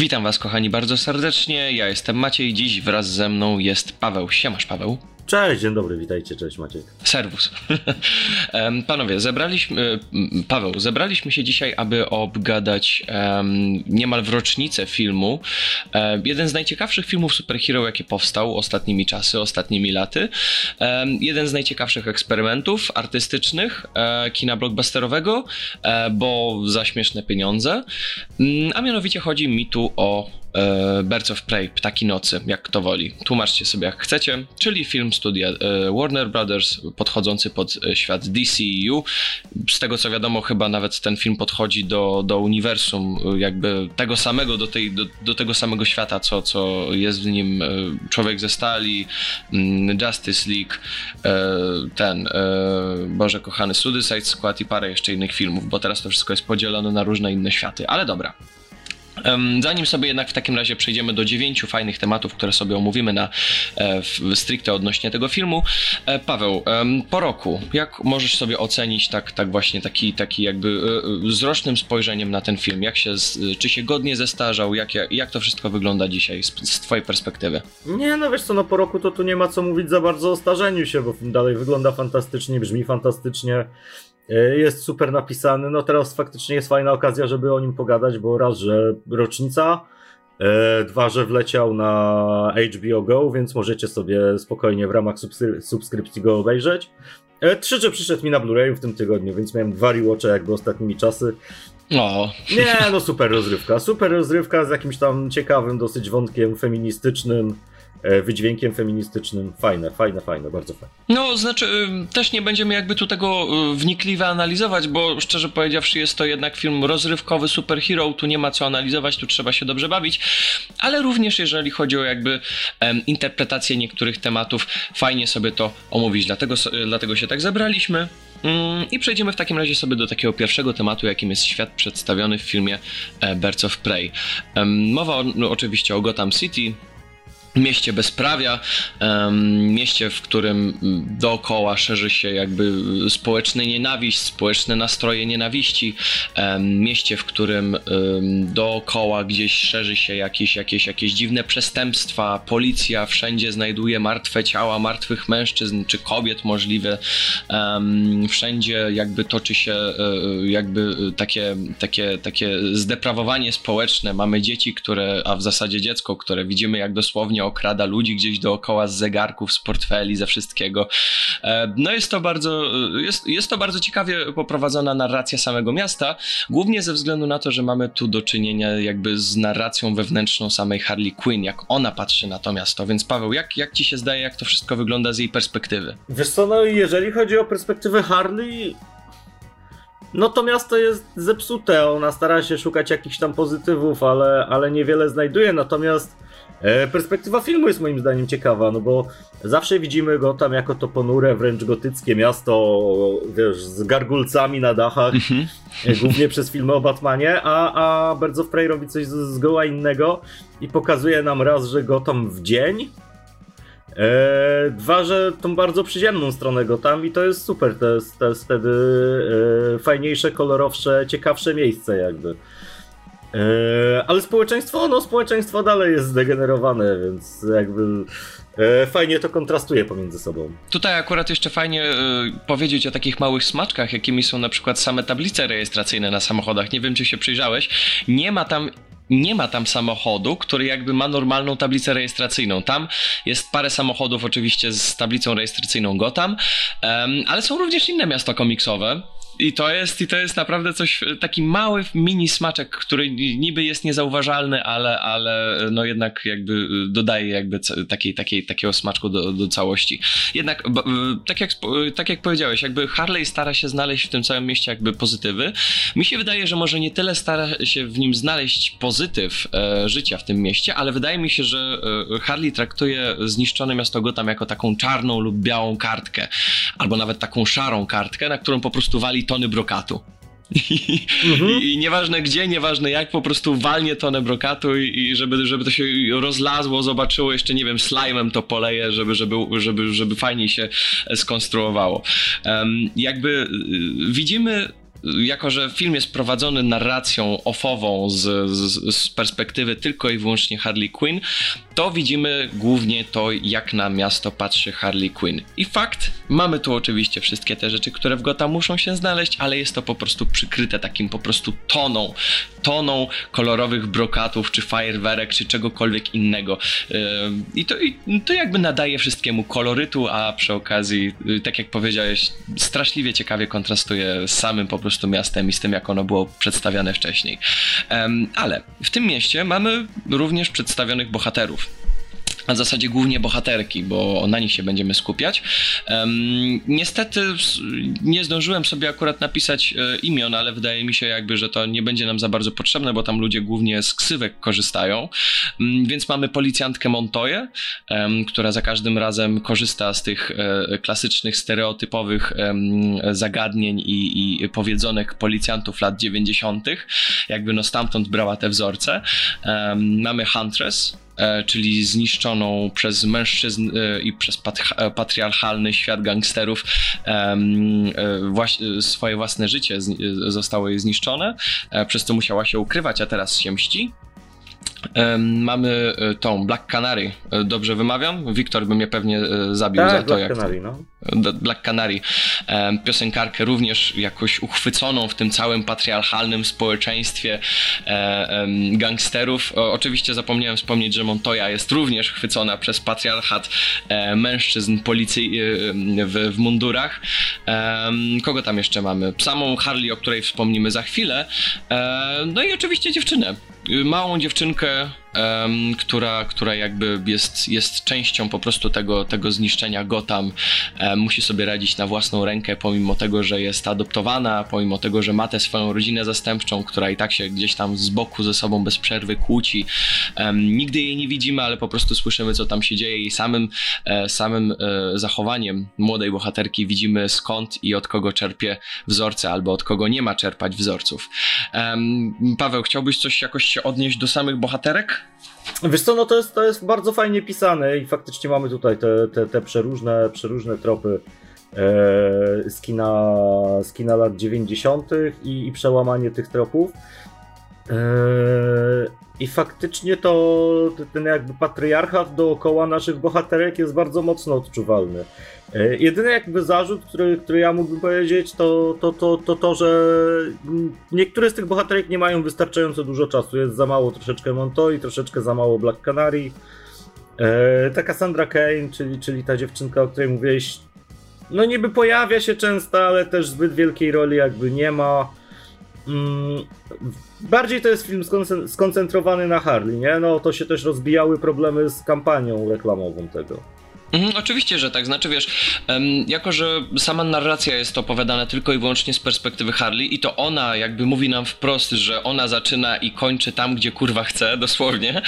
Witam Was, kochani, bardzo serdecznie. Ja jestem Maciej. Dziś wraz ze mną jest Paweł. Siemasz, Paweł. Cześć, dzień dobry, witajcie, cześć Maciek. Serwus. Panowie, zebraliśmy, Paweł, zebraliśmy się dzisiaj, aby obgadać um, niemal w rocznicę filmu. Um, jeden z najciekawszych filmów superhero, jaki powstał ostatnimi czasy, ostatnimi laty. Um, jeden z najciekawszych eksperymentów artystycznych e, kina blockbusterowego, e, bo za śmieszne pieniądze. Mm, a mianowicie chodzi mi tu o e, Birds of Prey, Ptaki Nocy, jak kto woli. Tłumaczcie sobie jak chcecie, czyli film studia e, Warner Brothers podchodzący pod e, świat DCU. Z tego co wiadomo, chyba nawet ten film podchodzi do, do uniwersum jakby tego samego, do, tej, do, do tego samego świata, co, co jest w nim Człowiek ze Stali, mm, Justice League, ten, Boże kochany, Suicide Squad i parę jeszcze innych filmów, bo teraz to wszystko jest podzielone na różne inne światy, ale dobra. Zanim sobie jednak w takim razie przejdziemy do dziewięciu fajnych tematów, które sobie omówimy na e, stricte odnośnie tego filmu, e, Paweł, po roku, jak możesz sobie ocenić tak, tak właśnie taki, taki jakby e, z rocznym spojrzeniem na ten film? Jak się, czy się godnie zestarzał? Jak, jak to wszystko wygląda dzisiaj z, z twojej perspektywy? Nie, no wiesz co, no po roku to tu nie ma co mówić za bardzo o starzeniu się, bo film dalej wygląda fantastycznie, brzmi fantastycznie. E, jest super napisany. No teraz faktycznie jest fajna okazja, żeby o nim pogadać, bo raz, że rocznica, e, dwa, że wleciał na HBO Go, więc możecie sobie spokojnie w ramach subskrypcji go obejrzeć. E, trzy, że przyszedł mi na Blu-rayu w tym tygodniu, więc miałem dwa rewatche jakby ostatnimi czasy. No. Nie, no super rozrywka. Super rozrywka z jakimś tam ciekawym dosyć wątkiem feministycznym. E, wydźwiękiem feministycznym. Fajne, fajne, fajne, bardzo fajne. No, znaczy, y, też nie będziemy jakby tu tego y, wnikliwie analizować, bo szczerze powiedziawszy, jest to jednak film rozrywkowy, superhero, tu nie ma co analizować, tu trzeba się dobrze bawić, ale również jeżeli chodzi o jakby interpretację niektórych tematów, fajnie sobie to omówić, dlatego, dlatego się tak zebraliśmy. Mm, I przejdziemy w takim razie sobie do takiego pierwszego tematu, jakim jest świat przedstawiony w filmie e, Birds of Prey. Mowa o, no, oczywiście o Gotham City, mieście bezprawia, mieście, w którym dookoła szerzy się jakby społeczna nienawiść, społeczne nastroje nienawiści, mieście, w którym dookoła gdzieś szerzy się jakieś, jakieś, jakieś dziwne przestępstwa, policja wszędzie znajduje martwe ciała, martwych mężczyzn czy kobiet możliwe, wszędzie jakby toczy się e, jakby takie, takie, takie zdeprawowanie społeczne, mamy dzieci, które, a w zasadzie dziecko, które widzimy jak dosłownie okrada ludzi gdzieś dookoła z zegarków, z portfeli, ze wszystkiego. E, no jest to bardzo, jest, jest to bardzo ciekawie poprowadzona narracja samego miasta, głównie ze względu na to, że mamy tu do czynienia jakby z narracją wewnętrzną samej Harley Quinn, jak ona patrzy na to miasto. Więc Paweł, jak, jak ci się zdaje, jak to wszystko wygląda z jej perspektywy? Wiesz co, no jeżeli chodzi o perspektywę Harley, no to miasto jest zepsute, ona stara się szukać jakichś tam pozytywów, ale, ale niewiele znajduje, natomiast E, perspektywa filmu jest moim zdaniem ciekawa, no bo zawsze widzimy go tam jako to ponure, wręcz gotyckie miasto, wiesz, z gargulcami na dachach, mhm. e, głównie przez filmy o Batmanie, a, a Birds of Prey robi coś zgoła innego i pokazuje nam raz, że go tam w dzień, e, dwa, że tą bardzo przyziemną stronę go tam i to jest super, to jest, to jest wtedy e, fajniejsze, kolorowsze, ciekawsze miejsce jakby. E, ale społeczeństwo, no społeczeństwo dalej jest zdegenerowane, więc jakby e, fajnie to kontrastuje pomiędzy sobą. Tutaj akurat jeszcze fajnie e, powiedzieć o takich małych smaczkach, jakimi są na przykład same tablice rejestracyjne na samochodach. Nie wiem, czy się przyjrzałeś. Nie ma tam nie ma tam samochodu, który jakby ma normalną tablicę rejestracyjną. Tam jest parę samochodów oczywiście z tablicą rejestracyjną Gotham, um, ale są również inne miasta komiksowe, i to jest, i to jest naprawdę coś, taki mały mini smaczek, który niby jest niezauważalny, ale, ale no jednak jakby dodaje jakby takiej, takiej, takiego smaczku do, do całości. Jednak, tak jak, tak jak powiedziałeś, jakby Harley stara się znaleźć w tym całym mieście jakby pozytywy. Mi się wydaje, że może nie tyle stara się w nim znaleźć pozytyw e, życia w tym mieście, ale wydaje mi się, że e, Harley traktuje zniszczone miasto Gotham jako taką czarną lub białą kartkę, albo nawet taką szarą kartkę, na którą po prostu wali tony brokatu. I, mhm. I, nieważne gdzie, nieważne jak, po prostu walnie tonę brokatu i, i, żeby, żeby to się rozlazło, zobaczyło, jeszcze nie wiem, slime'em to poleje, żeby, żeby, żeby, żeby fajniej się skonstruowało. Um, jakby y, widzimy jako że film jest prowadzony narracją offową z, z, z, perspektywy tylko i wyłącznie Harley Quinn, to widzimy głównie to, jak na miasto patrzy Harley Quinn. I fakt, mamy tu oczywiście wszystkie te rzeczy, które w Gotham muszą się znaleźć, ale jest to po prostu przykryte takim po prostu toną, toną kolorowych brokatów, czy fajerwerek, czy czegokolwiek innego. I to, i to jakby nadaje wszystkiemu kolorytu, a przy okazji, yy, tak jak powiedziałeś, straszliwie ciekawie kontrastuje z samym po prostu miastem i z tym, jak ono było przedstawiane wcześniej. Ale w tym mieście mamy również przedstawionych bohaterów a w zasadzie głównie bohaterki, bo na nich się będziemy skupiać. Um, niestety nie zdążyłem sobie akurat napisać e, imion, ale wydaje mi się jakby, że to nie będzie nam za bardzo potrzebne, bo tam ludzie głównie z ksywek korzystają. Um, więc mamy policjantkę Montoya, um, która za każdym razem korzysta z tych e, klasycznych, stereotypowych zagadnień i, i powiedzonek policjantów lat 90., jakby no stamtąd brała te wzorce. mamy Huntress, czyli zniszczoną przez mężczyzn e, i przez e, patriarchalny świat gangsterów swoje własne życie zostało jej zniszczone, przez co musiała się ukrywać, a teraz się mści. Mamy tą Black Canary, dobrze wymawiam? Wiktor by mnie pewnie zabił tak, za to, Black jak Canary, no. Black Canary, piosenkarkę również jakoś uchwyconą w tym całym patriarchalnym społeczeństwie gangsterów. Oczywiście zapomniałem wspomnieć, że Montoya jest również chwycona przez patriarchat e, mężczyzn policji w, w mundurach. Kogo tam jeszcze mamy? Samą Harley, o której wspomnimy za chwilę. E, no i oczywiście dziewczynę. Małą dziewczynkę, um, która, która jakby jest, jest częścią po prostu tego, tego zniszczenia Gotham. Musi sobie radzić na własną rękę, pomimo tego, że jest adoptowana, pomimo tego, że ma tę swoją rodzinę zastępczą, która i tak się gdzieś tam z boku ze sobą bez przerwy kłóci. Um, nigdy jej nie widzimy, ale po prostu słyszymy, co tam się dzieje i samym, e, samym e, zachowaniem młodej bohaterki widzimy skąd i od kogo czerpie wzorce, albo od kogo nie ma czerpać wzorców. Paweł, chciałbyś coś jakoś się odnieść do samych bohaterek? Wiesz co, no to jest, to jest bardzo fajnie pisane i faktycznie mamy tutaj te, te, te przeróżne, przeróżne tropy e, z, kina, z kina lat 90. I, i przełamanie tych tropów. E, I faktycznie to ten jakby patriarchat dookoła naszych bohaterek jest bardzo mocno odczuwalny. E, jedyny jakby zarzut, który, który ja mógłbym powiedzieć, to to, to, to to, że niektóre z tych bohaterek nie mają wystarczająco dużo czasu. Jest za mało troszeczkę Montoy, troszeczkę za mało Black Canary. E, ta Cassandra Kane, czyli, czyli ta dziewczynka, o której mówiłeś, no niby pojawia się często, ale też zbyt wielkiej roli jakby nie ma. Mm, bardziej to jest film skoncentrowany na Harley, nie? No to się też rozbijały problemy z kampanią reklamową tego. Mhm, oczywiście, że tak. Znaczy, wiesz, jako że sama narracja jest opowiadana tylko i wyłącznie z perspektywy Harley i to ona jakby mówi nam wprost, że ona zaczyna i kończy tam, gdzie kurwa chce, dosłownie,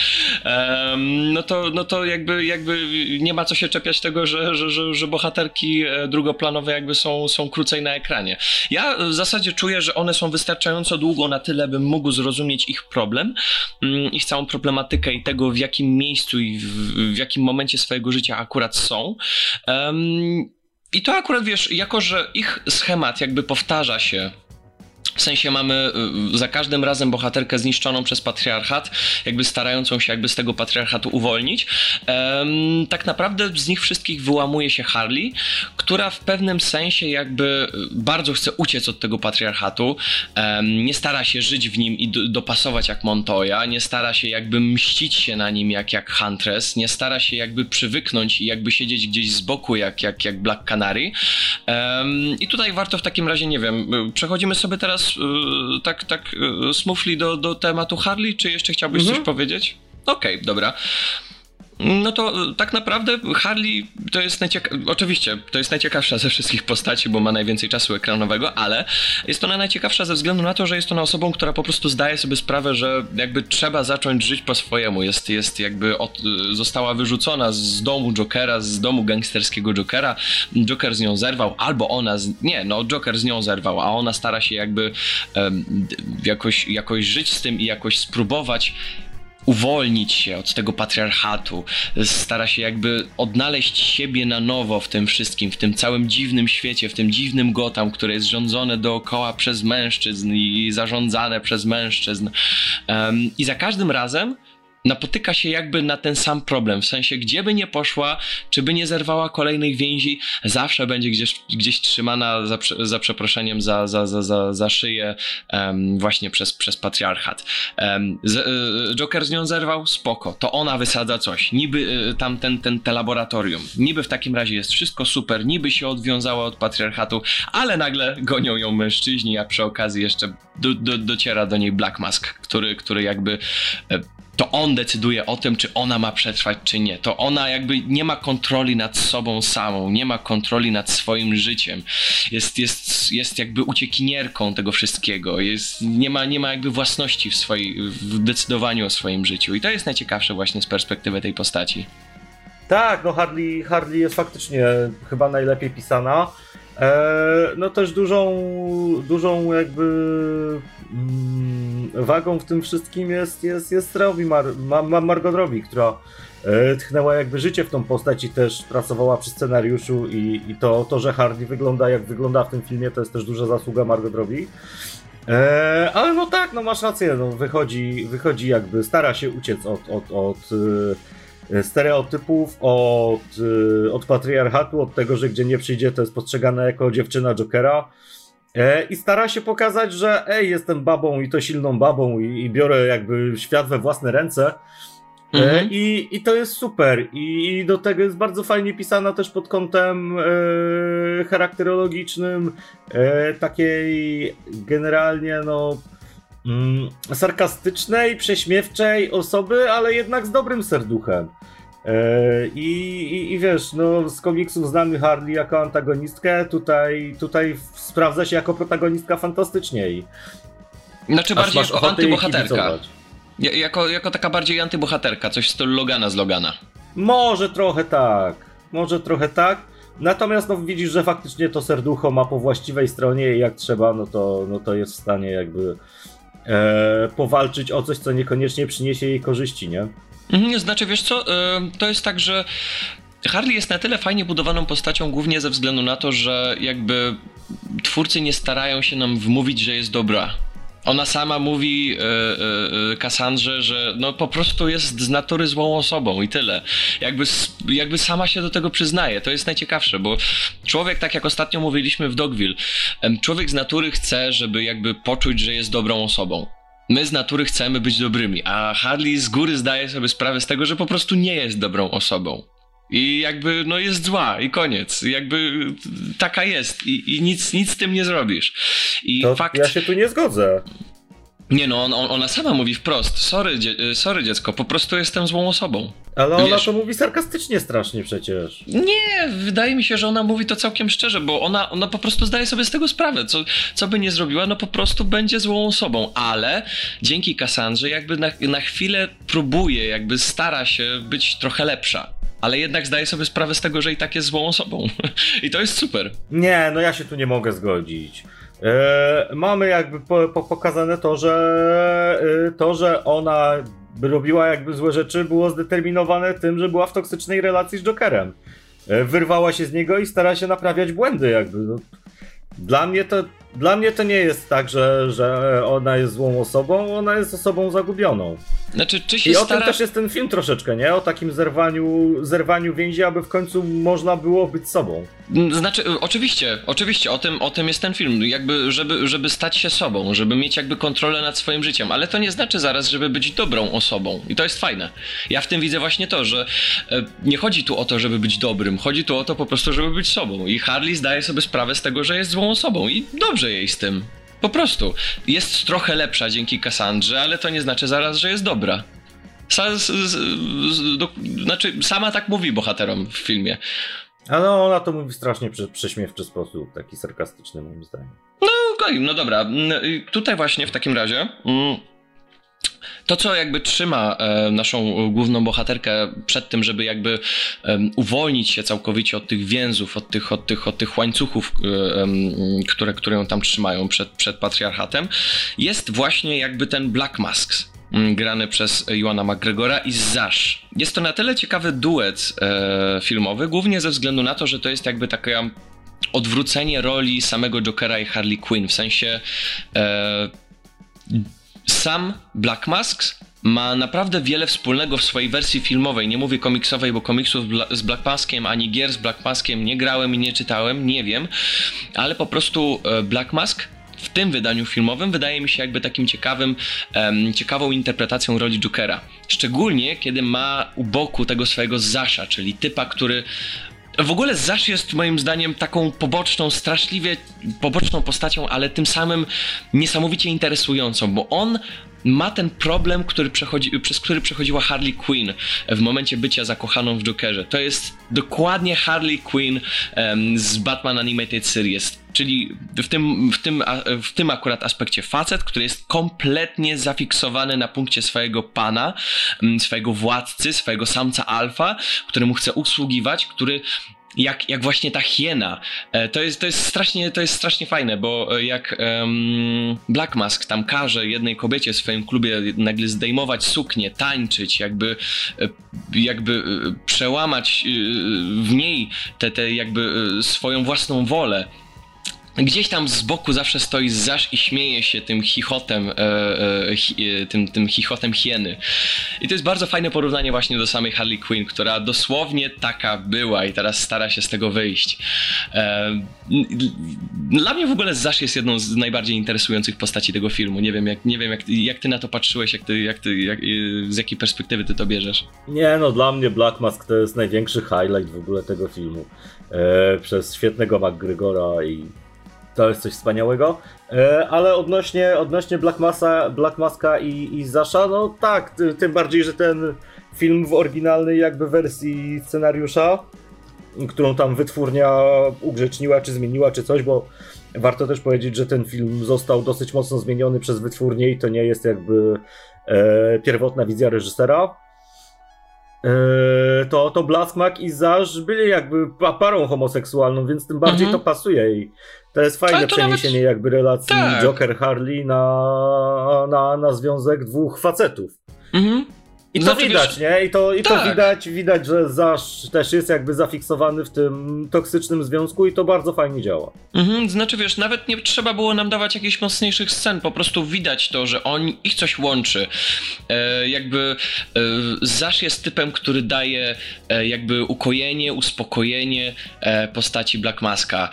no, to, no to jakby, jakby nie ma co się czepiać tego, że, że, że, że bohaterki e, drugoplanowe jakby są, są krócej na ekranie. Ja w zasadzie czuję, że one są wystarczająco długo na tyle, bym mógł zrozumieć ich problem, mm, ich całą problematykę i tego, w jakim miejscu i w, w jakim momencie swojego życia akurat akurat są. Um, I to akurat wiesz, jako że ich schemat jakby powtarza się w sensie mamy y, za każdym razem bohaterkę zniszczoną przez patriarchat, jakby starającą się jakby z tego patriarchatu uwolnić. Um, tak naprawdę z nich wszystkich wyłamuje się Harley, która w pewnym sensie jakby bardzo chce uciec od tego patriarchatu. Um, nie stara się żyć w nim i do, dopasować jak Montoya, nie stara się jakby mścić się na nim jak, jak Huntress, nie stara się jakby przywyknąć i jakby siedzieć gdzieś z boku jak, jak, jak Black Canary. Um, I tutaj warto w takim razie, nie wiem, y, przechodzimy sobie teraz tak, tak y, smufli do, do tematu Harley, czy jeszcze chciałbyś mhm. coś powiedzieć? Okej, okay, dobra. No to e, tak naprawdę Harley to jest najciekawsza, oczywiście to jest najciekawsza ze wszystkich postaci, bo ma najwięcej czasu ekranowego, ale jest ona najciekawsza ze względu na to, że jest ona osobą, która po prostu zdaje sobie sprawę, że jakby trzeba zacząć żyć po swojemu. Jest, jest jakby od, e, została wyrzucona z domu Jokera, z domu gangsterskiego Jokera. Joker z nią zerwał, albo ona, z, nie, no Joker z nią zerwał, a ona stara się jakby um, jakoś, jakoś żyć z tym i jakoś spróbować uwolnić się od tego patriarchatu, stara się jakby odnaleźć siebie na nowo w tym wszystkim, w tym całym dziwnym świecie, w tym dziwnym Gotham, które jest rządzone dookoła przez mężczyzn i zarządzane przez mężczyzn. Um, I za każdym razem napotyka się jakby na ten sam problem, w sensie gdzie by nie poszła, czy by nie zerwała kolejnych więzi, zawsze będzie gdzieś, gdzieś trzymana za, za przeproszeniem za, za, za, za, za szyję um, właśnie przez, przez patriarchat. Um, z, y, Joker z nią zerwał? Spoko, to ona wysadza coś, niby y, tam ten, ten, te laboratorium, niby w takim razie jest wszystko super, niby się odwiązała od patriarchatu, ale nagle gonią ją mężczyźni, a przy okazji jeszcze do, do, dociera do niej Black Mask, który, który jakby to on decyduje o tym, czy ona ma przetrwać, czy nie. To ona jakby nie ma kontroli nad sobą samą, nie ma kontroli nad swoim życiem. Jest, jest, jest jakby uciekinierką tego wszystkiego. Jest, nie, ma, nie ma jakby własności w, swojej, w decydowaniu o swoim życiu. I to jest najciekawsze właśnie z perspektywy tej postaci. Tak, no Harley, Harley jest faktycznie chyba najlepiej pisana. E, no też dużą, dużą jakby mm, wagą w tym wszystkim jest, jest, jest Robbie Mar, Mar, Margot Robbie, która e, tchnęła jakby życie w tą postać i też pracowała przy scenariuszu i, i to, to, że Hardy wygląda jak wygląda w tym filmie, to jest też duża zasługa Margot Robbie. E, ale no tak, no masz rację, no wychodzi, wychodzi jakby, stara się uciec od, od, od stereotypów, od, e, od patriarchatu, od tego, że gdzie nie przyjdzie, to jest postrzegane jako dziewczyna Jokera. E, I stara się pokazać, że ej, jestem babą i to silną babą i, i biorę jakby świat we własne ręce. Mhm. I, I to jest super. I, I, do tego jest bardzo fajnie pisana też pod kątem e, charakterologicznym, e, takiej generalnie no mm, sarkastycznej, prześmiewczej osoby, ale jednak z dobrym serduchem. E, I, i, wiesz, no z komiksów znamy Harley jako antagonistkę, tutaj, tutaj sprawdza się jako protagonistka fantastycznie. I znaczy bardziej jako antybohaterka. Jako, jako taka bardziej antybohaterka, coś w stylu Logana z Logana. Może trochę tak, może trochę tak. Natomiast no, widzisz, że faktycznie to serducho ma po właściwej stronie i jak trzeba, no to, no to jest w stanie jakby e, powalczyć o coś, co niekoniecznie przyniesie jej korzyści, nie? Mhm, znaczy, wiesz co, e, to jest tak, że Harley jest na tyle fajnie budowaną postacią, głównie ze względu na to, że jakby twórcy nie starają się nam wmówić, że jest dobra. Ona sama mówi e, e, Cassandrze, że no po prostu jest z natury złą osobą i tyle. Jakby, jakby sama się do tego przyznaje. To jest najciekawsze, bo człowiek, tak jak ostatnio mówiliśmy w Dogville, człowiek z natury chce, żeby jakby poczuć, że jest dobrą osobą. My z natury chcemy być dobrymi, a Harley z góry zdaje sobie sprawę z tego, że po prostu nie jest dobrą osobą. I jakby, no jest zła i koniec. Jakby taka jest i, i nic, nic z tym nie zrobisz. I to fakt... Ja się tu nie zgodzę. Nie no, on, ona sama mówi wprost, sorry, dzie y, sorry dziecko, po prostu jestem złą osobą. Ale ona Wiesz, to mówi sarkastycznie strasznie przecież. Nie, wydaje mi się, że ona mówi to całkiem szczerze, bo ona, ona po prostu zdaje sobie z tego sprawę. Co, co by nie zrobiła, no po prostu będzie złą osobą, ale dzięki Kassandrze jakby na, na chwilę próbuje, jakby stara się być trochę lepsza ale jednak zdaje sobie sprawę z tego, że i tak jest złą osobą. I to jest super. Nie, no ja się tu nie mogę zgodzić. E, mamy jakby po, po pokazane to, że e, to, że ona robiła jakby złe rzeczy, było zdeterminowane tym, że była w toksycznej relacji z Jokerem. E, wyrwała się z niego i stara się naprawiać błędy, jakby. No. Dla mnie to dla mnie to nie jest tak, że, że ona jest złą osobą, ona jest osobą zagubioną. Znaczy, czy się I stara... o tym też jest ten film troszeczkę, nie? O takim zerwaniu, zerwaniu więzi, aby w końcu można było być sobą. Znaczy, oczywiście, oczywiście, o tym, o tym jest ten film, jakby, żeby, żeby stać się sobą, żeby mieć jakby kontrolę nad swoim życiem, ale to nie znaczy zaraz, żeby być dobrą osobą i to jest fajne. Ja w tym widzę właśnie to, że e, nie chodzi tu o to, żeby być dobrym, chodzi tu o to po prostu, żeby być sobą i Harley zdaje sobie sprawę z tego, że jest złą osobą i dobrze dobrze jej z tym. Po prostu. Jest trochę lepsza dzięki Cassandrze, ale to nie znaczy zaraz, że jest dobra. Sa, z, z, z, do, znaczy, sama tak mówi bohaterom w filmie. Ale ona to mówi strasznie prze, prześmiewczy sposób, taki sarkastyczny moim zdaniem. No no dobra. Tutaj właśnie w takim razie... Mm, to, co jakby trzyma e, naszą główną bohaterkę przed tym, żeby jakby uwolnić się całkowicie od tych więzów, od tych, od tych, od tych łańcuchów, e, które, które ją tam trzymają przed, przed patriarchatem, jest właśnie jakby ten Black Mask. mm, grany przez Joana McGregora i Zasz. Jest to na tyle ciekawy duet e, filmowy, głównie ze względu na to, że to jest jakby taka odwrócenie roli samego Jokera i Harley Quinn, w sensie e, sam Black Mask ma naprawdę wiele wspólnego w swojej wersji filmowej. Nie mówię komiksowej, bo komiksów z Black Maskiem ani gier z Black Maskiem nie grałem i nie czytałem, nie wiem, ale po prostu e, Black Mask w tym wydaniu filmowym wydaje mi się jakby takim ciekawym, um, ciekawą interpretacją roli Jokera. Szczególnie kiedy ma u boku tego swojego Zasza, czyli typa, który w ogóle Zasz jest moim zdaniem taką poboczną, straszliwie poboczną postacią, ale tym samym niesamowicie interesującą, bo on ma ten problem, który przechodzi, przez który przechodziła Harley Quinn w momencie bycia zakochaną w Jokerze. To jest dokładnie Harley Quinn um, z Batman Animated Series. Czyli w tym, w, tym, w tym akurat aspekcie facet, który jest kompletnie zafiksowany na punkcie swojego pana, swojego władcy, swojego samca alfa, któremu chce usługiwać, który jak, jak właśnie ta hiena. E, to jest, to jest, strasznie, to jest strasznie fajne, bo e, jak um, Black Mask tam każe jednej kobiecie w swoim klubie nagle zdejmować suknię, tańczyć, jakby, e, jakby przełamać w niej te, te jakby swoją własną wolę, Gdzieś tam z boku zawsze stoi Zasz i śmieje się tym chichotem, e, e, e, tym, tym chichotem hieny. I to jest bardzo fajne porównanie właśnie do samej Harley Quinn, która dosłownie taka była i teraz stara się z tego wyjść. E, dla mnie w ogóle Zasz jest jedną z najbardziej interesujących postaci tego filmu. Nie wiem, jak, nie wiem jak, jak ty na to patrzyłeś, jak ty, jak ty, jak, z jakiej perspektywy ty to bierzesz. Nie no, dla mnie Black Mask to jest największy highlight w ogóle tego filmu. E, przez świetnego McGregora i to jest coś wspaniałego. E, ale odnośnie, odnośnie Black, Masa, Black Maska i, i Zasza, no tak, tym bardziej, że ten film w oryginalnej jakby wersji scenariusza, którą tam wytwórnia ugrzeczniła, czy zmieniła, czy coś, bo warto też powiedzieć, że ten film został dosyć mocno zmieniony przez wytwórnię i to nie jest jakby e, pierwotna wizja reżysera. E, to, to Blaskmak i Zaż byli jakby parą homoseksualną, więc tym bardziej mhm. to pasuje i to jest fajne to przeniesienie nawet... jakby relacji tak. Joker-Harley na, na, na związek dwóch facetów. Mhm. I to znaczy, widać, nie? I to, i tak. to widać, widać, że Zasz też jest jakby zafiksowany w tym toksycznym związku i to bardzo fajnie działa. Mhm, znaczy wiesz, nawet nie trzeba było nam dawać jakichś mocniejszych scen, po prostu widać to, że on, ich coś łączy. E, jakby e, Zasz jest typem, który daje e, jakby ukojenie, uspokojenie e, postaci Black Maska.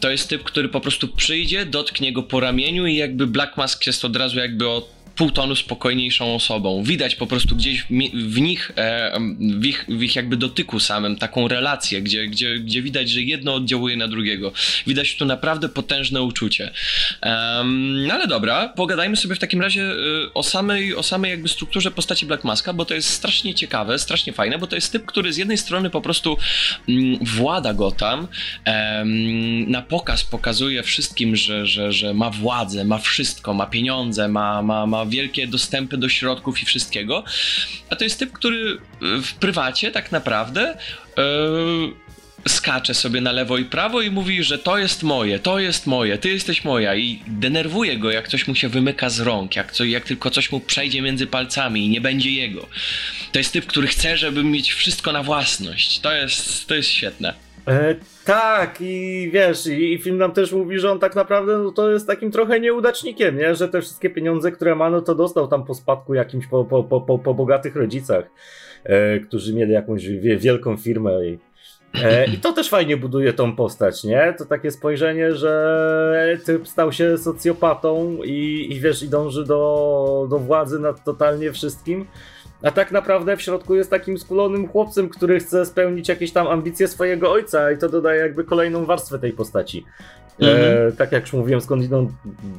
to jest typ, który po prostu przyjdzie, dotknie go po ramieniu i jakby Black Mask jest od razu jakby od pół tonu spokojniejszą osobą. Widać po prostu gdzieś w nich, e, w ich, w ich jakby dotyku samym taką relację, gdzie, gdzie, gdzie widać, że jedno oddziałuje na drugiego. Widać tu naprawdę potężne uczucie. Um, ale dobra, pogadajmy sobie w takim razie e, o samej, o samej jakby strukturze postaci Black Maska, bo to jest strasznie ciekawe, strasznie fajne, bo to jest typ, który z jednej strony po prostu mm, włada go tam, na pokaz pokazuje wszystkim, że, że, że ma władzę, ma wszystko, ma pieniądze, ma, ma, ma wielkie dostępy do środków i wszystkiego. A to jest typ, który w prywacie tak naprawdę yy, skacze sobie na lewo i prawo i mówi, że to jest moje, to jest moje, ty jesteś moja i denerwuje go, jak coś mu się wymyka z rąk, jak, co, jak tylko coś mu przejdzie między palcami i nie będzie jego. To jest typ, który chce, żeby mieć wszystko na własność. To jest, to jest świetne. E, tak, i wiesz, i, i, film nam też mówi, że on tak naprawdę no, to jest takim trochę nieudacznikiem, nie? Że te wszystkie pieniądze, które ma, no to dostał tam po spadku jakimś po, po, po, po, bogatych rodzicach, e, którzy mieli jakąś wie, wielką firmę i, e, I to też fajnie buduje tą postać, nie? To takie spojrzenie, że typ stał się socjopatą i, i wiesz, i dąży do, do władzy nad totalnie wszystkim. A tak naprawdę w środku jest takim skulonym chłopcem, który chce spełnić jakieś tam ambicje swojego ojca i to dodaje jakby kolejną warstwę tej postaci. E, mhm. tak jak już mówiłem, skądinąd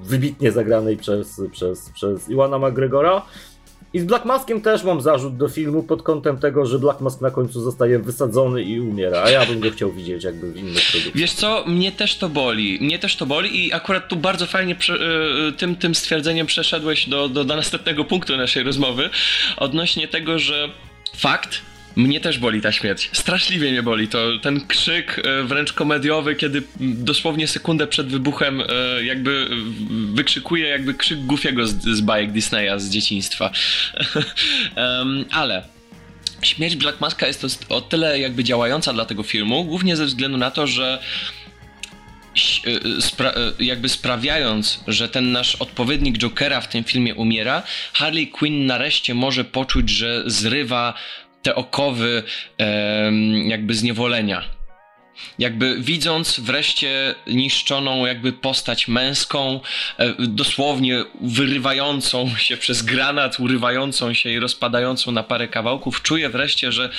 wybitnie zagranej przez, przez, przez Iwana McGregora. I z Black Maskiem też mam zarzut do filmu pod kątem tego, że Black Mask na końcu zostaje wysadzony i umiera, a ja bym go chciał widzieć jakby w innych produkcjach. Wiesz co, mnie też to boli, mnie też to boli i akurat tu bardzo fajnie e, tym, tym stwierdzeniem przeszedłeś do, do, do następnego punktu naszej rozmowy odnośnie tego, że fakt, Mnie też boli ta śmierć. Straszliwie mnie boli. To ten krzyk e, wręcz komediowy, kiedy dosłownie sekundę przed wybuchem e, jakby wykrzykuje jakby krzyk Goofiego z, z bajek Disneya z dzieciństwa. um, ale śmierć Black Maska jest o tyle jakby działająca dla tego filmu, głównie ze względu na to, że e, spra jakby sprawiając, że ten nasz odpowiednik Jokera w tym filmie umiera, Harley Quinn nareszcie może poczuć, że zrywa te okowy jakby zniewolenia. Jakby widząc wreszcie niszczoną jakby postać męską, e, dosłownie wyrywającą się przez granat, urywającą się i rozpadającą na parę kawałków, czuje wreszcie, że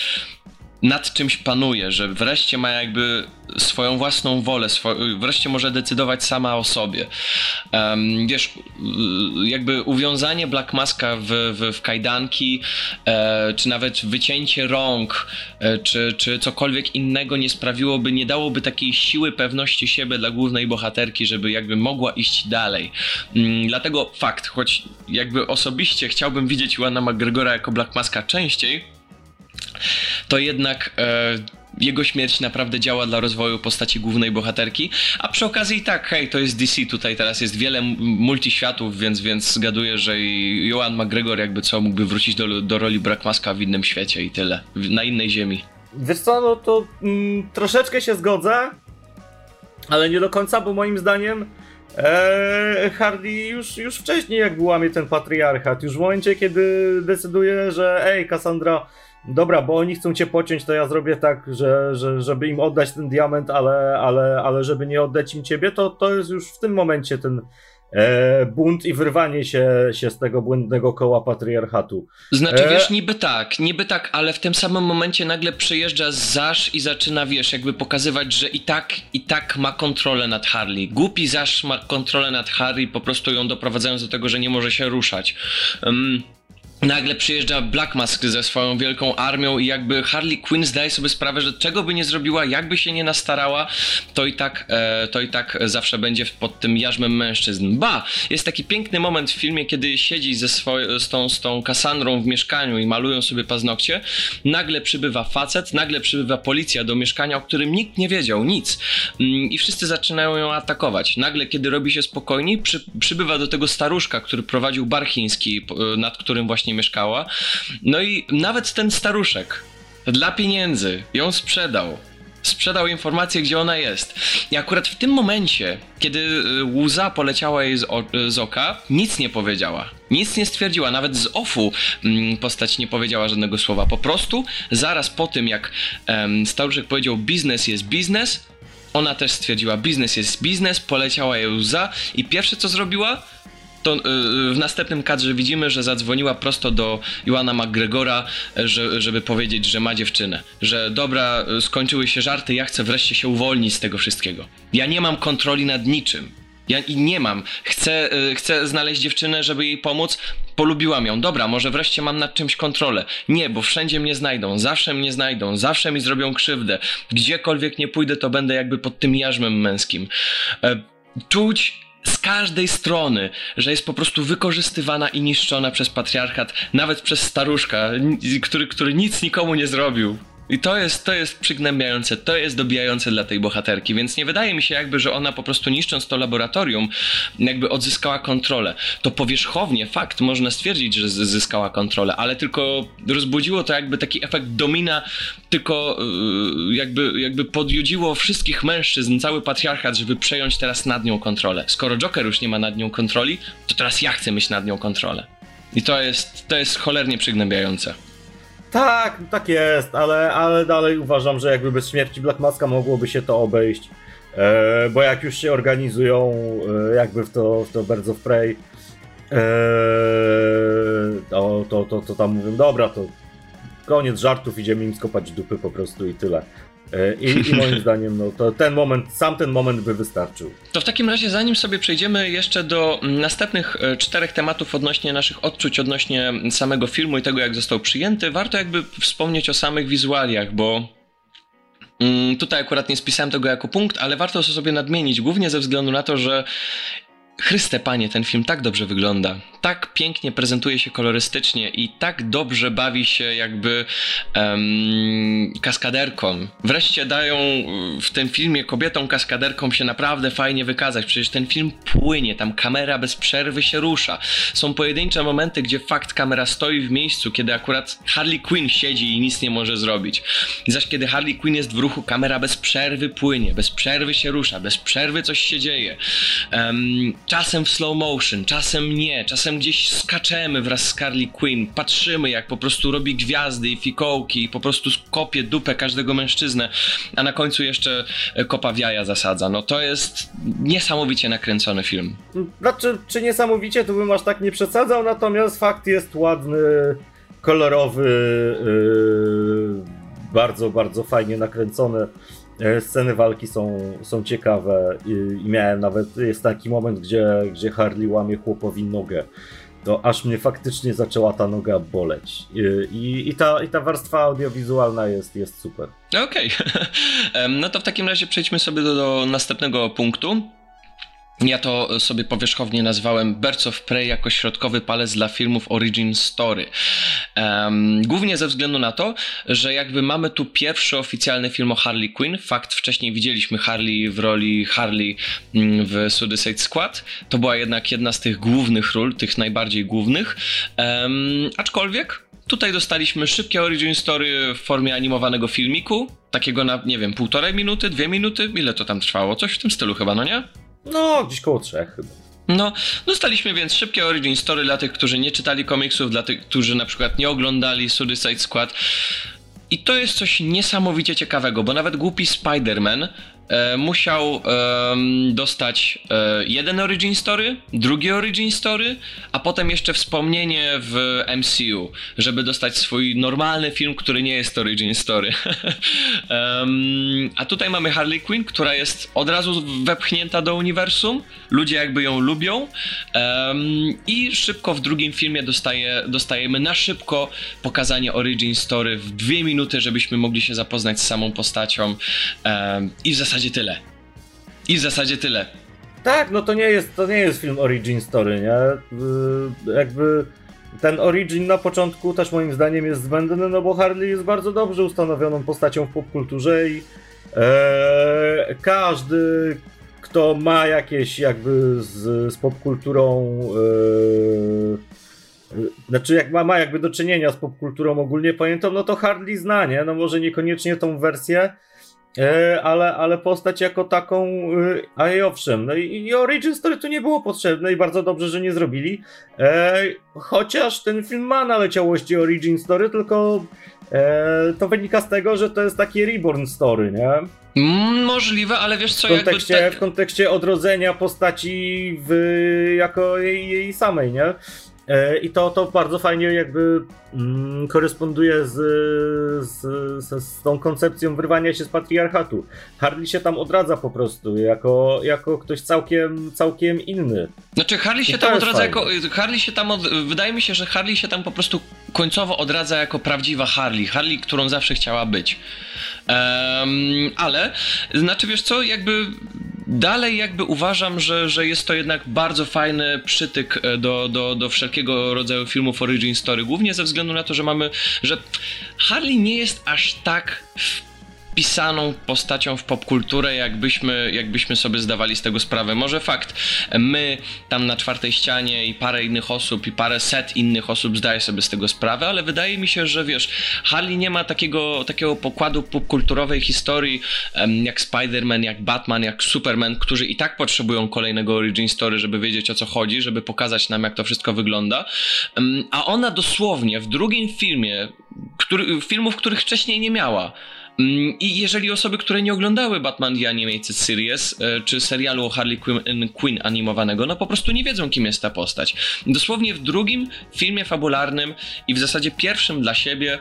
nad czymś panuje, że wreszcie ma jakby swoją własną wolę, swo wreszcie może decydować sama o sobie. Um, wiesz, jakby uwiązanie Black Maska w, w, w kajdanki, e, czy nawet wycięcie rąk, e, czy, czy cokolwiek innego nie sprawiłoby, nie dałoby takiej siły pewności siebie dla głównej bohaterki, żeby jakby mogła iść dalej. Um, dlatego fakt, choć jakby osobiście chciałbym widzieć Iwana McGregora jako Black Maska częściej, to jednak e, jego śmierć naprawdę działa dla rozwoju postaci głównej bohaterki, a przy okazji tak, hej, to jest DC, tutaj teraz jest wiele multiświatów, więc, więc zgaduję, że i Joan McGregor jakby co mógłby wrócić do, do roli Maska w innym świecie i tyle, na innej ziemi. Wiesz co, no to mm, troszeczkę się zgodzę, ale nie do końca, bo moim zdaniem e, Hardy już, już wcześniej jakby łamie ten patriarchat, już w momencie, kiedy decyduje, że ej, Cassandra dobra, bo oni chcą cię pociąć, to ja zrobię tak, że, że, żeby im oddać ten diament, ale, ale, ale żeby nie oddać im ciebie, to, to jest już w tym momencie ten e, bunt i wyrwanie się, się z tego błędnego koła patriarchatu. Znaczy, e... wiesz, niby tak, niby tak, ale w tym samym momencie nagle przyjeżdża Zasz i zaczyna, wiesz, jakby pokazywać, że i tak, i tak ma kontrolę nad Harley. Głupi Zasz ma kontrolę nad Harley, po prostu ją doprowadzając do tego, że nie może się ruszać. Um, nagle przyjeżdża Black Mask ze swoją wielką armią i jakby Harley Quinn zdaje sobie sprawę, że czego by nie zrobiła, jakby się nie nastarała, to i tak, e, to i tak zawsze będzie pod tym jarzmem mężczyzn. Ba! Jest taki piękny moment w filmie, kiedy siedzi ze swoją, z, tą, z tą Kassandrą w mieszkaniu i malują sobie paznokcie. Nagle przybywa facet, nagle przybywa policja do mieszkania, o którym nikt nie wiedział, nic. Mm, I wszyscy zaczynają ją atakować. Nagle, kiedy robi się spokojniej, przy, przybywa do tego staruszka, który prowadził bar chiński, nad którym właśnie właśnie mieszkała. No i nawet ten staruszek dla pieniędzy ją sprzedał. Sprzedał informację, gdzie ona jest. I akurat w tym momencie, kiedy y, łza poleciała jej z, z oka, nic nie powiedziała. Nic nie stwierdziła, nawet z ofu mm, postać nie powiedziała żadnego słowa. Po prostu zaraz po tym, jak staruszek powiedział biznes jest biznes, ona też stwierdziła biznes jest biznes, poleciała jej łza i pierwsze co zrobiła, to y, w następnym kadrze widzimy, że zadzwoniła prosto do Joana McGregora, że, żeby powiedzieć, że ma dziewczynę. Że dobra, skończyły się żarty, ja chcę wreszcie się uwolnić z tego wszystkiego. Ja nie mam kontroli nad niczym. Ja nie mam. Chcę, y, chcę znaleźć dziewczynę, żeby jej pomóc. Polubiłam ją. Dobra, może wreszcie mam nad czymś kontrolę. Nie, bo wszędzie mnie znajdą. Zawsze mnie znajdą. Zawsze mi zrobią krzywdę. Gdziekolwiek nie pójdę, to będę jakby pod tym jarzmem męskim. E, czuć z każdej strony, że jest po prostu wykorzystywana i niszczona przez patriarchat, nawet przez staruszka, który, który nic nikomu nie zrobił. I to jest, to jest przygnębiające, to jest dobijające dla tej bohaterki, więc nie wydaje mi się jakby, że ona po prostu niszcząc to laboratorium, jakby odzyskała kontrolę. To powierzchownie, fakt, można stwierdzić, że zyskała kontrolę, ale tylko rozbudziło to jakby taki efekt domina, tylko yy, jakby, jakby podjudziło wszystkich mężczyzn, cały patriarchat, żeby przejąć teraz nad nią kontrolę. Skoro Joker już nie ma nad nią kontroli, to teraz ja chcę mieć nad nią kontrolę. I to jest, to jest cholernie przygnębiające. Tak, tak jest, ale, ale dalej uważam, że jakby bez śmierci Black Maska mogłoby się to obejść. E, bo jak już się organizują e, jakby w to, w to Birds of Prey, e, to, to, to, to tam mówią, dobra, to koniec żartów, idziemy im skopać dupy po prostu i tyle. E, I, I, moim zdaniem no, to ten moment, sam ten moment by wystarczył. To w takim razie, zanim sobie przejdziemy jeszcze do następnych e, czterech tematów odnośnie naszych odczuć, odnośnie samego filmu i tego, jak został przyjęty, warto jakby wspomnieć o samych wizualiach, bo mm, Tutaj akurat nie spisałem tego jako punkt, ale warto to sobie nadmienić, głównie ze względu na to, że Chryste panie, ten film tak dobrze wygląda. Tak pięknie prezentuje się kolorystycznie i tak dobrze bawi się jakby um, kaskaderkom. Wreszcie dają w tym filmie kobietom kaskaderkom się naprawdę fajnie wykazać. Przecież ten film płynie, tam kamera bez przerwy się rusza. Są pojedyncze momenty, gdzie fakt kamera stoi w miejscu, kiedy akurat Harley Quinn siedzi i nic nie może zrobić. Zaś kiedy Harley Quinn jest w ruchu, kamera bez przerwy płynie, bez przerwy się rusza, bez przerwy coś się dzieje. Um, czasem w slow motion, czasem nie, czasem gdzieś skaczemy wraz z Harley Quinn, patrzymy jak po prostu robi gwiazdy i fikołki i po prostu kopie dupę każdego mężczyznę, a na końcu jeszcze e, kopa w jaja zasadza. No to jest niesamowicie nakręcony film. Znaczy, czy niesamowicie, to bym aż tak nie przesadzał, natomiast fakt jest ładny, kolorowy, yy, bardzo, bardzo fajnie nakręcony. E, sceny walki są, są ciekawe i, i, miałem nawet, jest taki moment, gdzie, gdzie Harley łamie chłopowi nogę. To aż mnie faktycznie zaczęła ta noga boleć. I, i, i ta, i ta warstwa audiowizualna jest, jest super. Okej. Okay. no to w takim razie przejdźmy sobie do, do następnego punktu. Ja to sobie powierzchownie nazwałem Birds of Prey jako środkowy palec dla filmów Origin Story. Um, głównie ze względu na to, że jakby mamy tu pierwszy oficjalny film o Harley Quinn. Fakt, wcześniej widzieliśmy Harley w roli Harley mm, w Suicide Squad. To była jednak jedna z tych głównych ról, tych najbardziej głównych. Um, aczkolwiek Tutaj dostaliśmy szybkie origin story w formie animowanego filmiku, takiego na, nie wiem, półtorej minuty, dwie minuty, ile to tam trwało? Coś w tym stylu chyba, no nie? No, gdzieś koło trzech chyba. No, dostaliśmy więc szybkie origin story dla tych, którzy nie czytali komiksów, dla tych, którzy na przykład nie oglądali Suicide Squad. I to jest coś niesamowicie ciekawego, bo nawet głupi Spider-Man musiał e, dostać e, jeden origin story, drugi origin story, a potem jeszcze wspomnienie w MCU, żeby dostać swój normalny film, który nie jest origin story. a tutaj mamy Harley Quinn, która jest od razu wepchnięta do uniwersum, ludzie jakby ją lubią. I szybko w drugim filmie dostaje, dostajemy na szybko pokazanie origin story w dwie minuty, żebyśmy mogli się zapoznać z samą postacią. I w zasadzie zasadzie tyle. I w zasadzie tyle. Tak, no to nie jest, to nie jest film origin story, nie? Yy, jakby ten origin na początku też moim zdaniem jest zbędny, no bo Harley jest bardzo dobrze ustanowioną postacią w popkulturze i e, każdy, kto ma jakieś jakby z, z popkulturą e, znaczy jak ma, ma jakby do czynienia z popkulturą ogólnie pojętą, no to Harley zna, nie? No może niekoniecznie tą wersję, ale, ale postać jako taką, e, a i owszem, no i, i Origin Story tu nie było potrzebne i bardzo dobrze, że nie zrobili. E, chociaż ten film ma naleciałości Origin Story, tylko e, to wynika z tego, że to jest taki Reborn Story, nie? Mm, możliwe, ale wiesz co, w kontekście, jakby... w kontekście odrodzenia postaci w, jako jej, jej samej, nie? E, I to, to bardzo fajnie jakby mm, koresponduje z, z, z, z, tą koncepcją wyrwania się z patriarchatu. Harley się tam odradza po prostu, jako, jako ktoś całkiem, całkiem inny. Znaczy Harley się tam odradza fajne. jako... Harley się tam, od, wydaje mi się, że Harley się tam po prostu końcowo odradza jako prawdziwa Harley. Harley, którą zawsze chciała być. Um, ale, znaczy wiesz co, jakby dalej jakby uważam, że, że jest to jednak bardzo fajny przytyk e, do, do, do wszelkiego rodzaju filmów origin story, głównie ze względu na to, że mamy, że Harley nie jest aż tak pisaną postacią w popkulturę, jakbyśmy, jakbyśmy sobie zdawali z tego sprawę. Może fakt, my tam na czwartej ścianie i parę innych osób i parę set innych osób zdaje sobie z tego sprawę, ale wydaje mi się, że wiesz, Harley nie ma takiego, takiego pokładu popkulturowej historii jak Spider-Man, jak Batman, jak Superman, którzy i tak potrzebują kolejnego origin story, żeby wiedzieć o co chodzi, żeby pokazać nam jak to wszystko wygląda. A ona dosłownie w drugim filmie, który, filmów, których wcześniej nie miała, I jeżeli osoby, które nie oglądały Batman The Animated Series, e, czy serialu o Harley Quinn, animowanego, no po prostu nie wiedzą, kim jest ta postać. Dosłownie w drugim filmie fabularnym i w zasadzie pierwszym dla siebie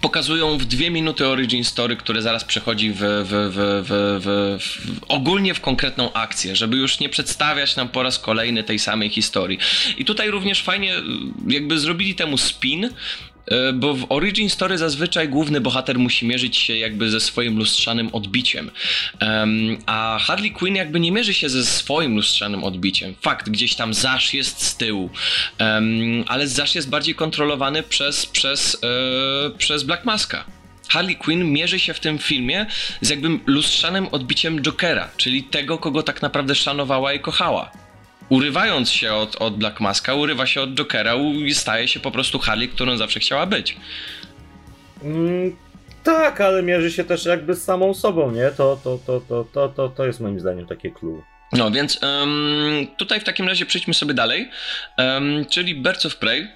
pokazują w dwie minuty origin story, które zaraz przechodzi w, w, w, w, ogólnie w konkretną akcję, żeby już nie przedstawiać nam po raz kolejny tej samej historii. I tutaj również fajnie jakby zrobili temu spin, E, bo w origin story zazwyczaj główny bohater musi mierzyć się jakby ze swoim lustrzanym odbiciem. Um, a Harley Quinn jakby nie mierzy się ze swoim lustrzanym odbiciem. Fakt, gdzieś tam Zasz jest z tyłu, um, ale Zasz jest bardziej kontrolowany przez, przez, e, przez Black Maska. Harley Quinn mierzy się w tym filmie z jakby lustrzanym odbiciem Jokera, czyli tego, kogo tak naprawdę szanowała i kochała urywając się od, od Black Maska, urywa się od Jokera i staje się po prostu Harley, którą zawsze chciała być. Mm, tak, ale mierzy się też jakby z samą sobą, nie? To, to, to, to, to, to, to jest moim zdaniem takie clue. No więc um, tutaj w takim razie przejdźmy sobie dalej, um, czyli Birds of Prey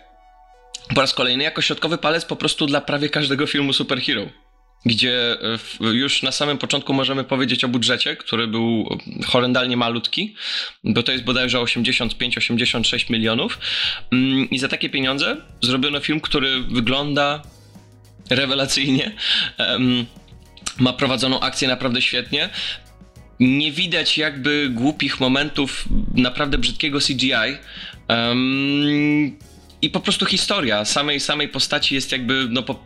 po raz kolejny jako środkowy palec po prostu dla prawie każdego filmu superhero gdzie e, już na samym początku możemy powiedzieć o budżecie, który był horrendalnie malutki, bo to jest bodajże 85-86 milionów. Mm, I za takie pieniądze zrobiono film, który wygląda rewelacyjnie. Ma prowadzoną akcję naprawdę świetnie. Nie widać jakby głupich momentów naprawdę brzydkiego CGI. I po prostu historia samej, samej postaci jest jakby, no, po,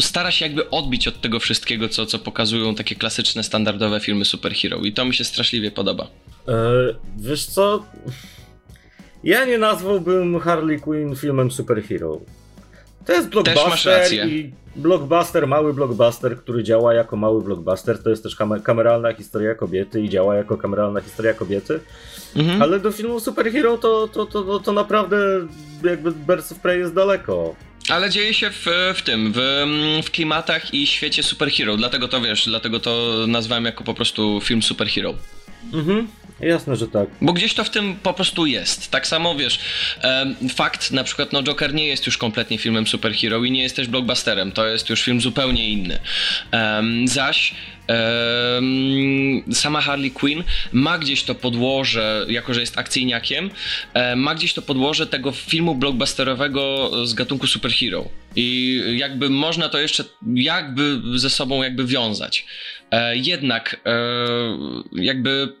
stara się jakby odbić od tego wszystkiego, co, co pokazują takie klasyczne, standardowe filmy superhero i to mi się straszliwie podoba. E, wiesz co, ja nie nazwałbym Harley Quinn filmem superhero. To jest blockbuster i blockbuster, mały blockbuster, który działa jako mały blockbuster. To jest też kameralna historia kobiety i działa jako kameralna historia kobiety. Mhm. Ale do filmu superhero to, to, to, to, naprawdę jakby Birds of Prey jest daleko. Ale dzieje się w, w tym, w, w klimatach i świecie superhero, dlatego to wiesz, dlatego to nazwałem jako po prostu film superhero. Mhm. Jasne, że tak. Bo gdzieś to w tym po prostu jest. Tak samo wiesz, fakt, na przykład, no Joker nie jest już kompletnie filmem superhero i nie jest też blockbusterem. To jest już film zupełnie inny. zaś sama Harley Quinn ma gdzieś to podłoże, jako że jest akcyjniakiem, ma gdzieś to podłoże tego filmu blockbusterowego z gatunku superhero. I jakby można to jeszcze jakby ze sobą jakby wiązać. E, jednak e, jakby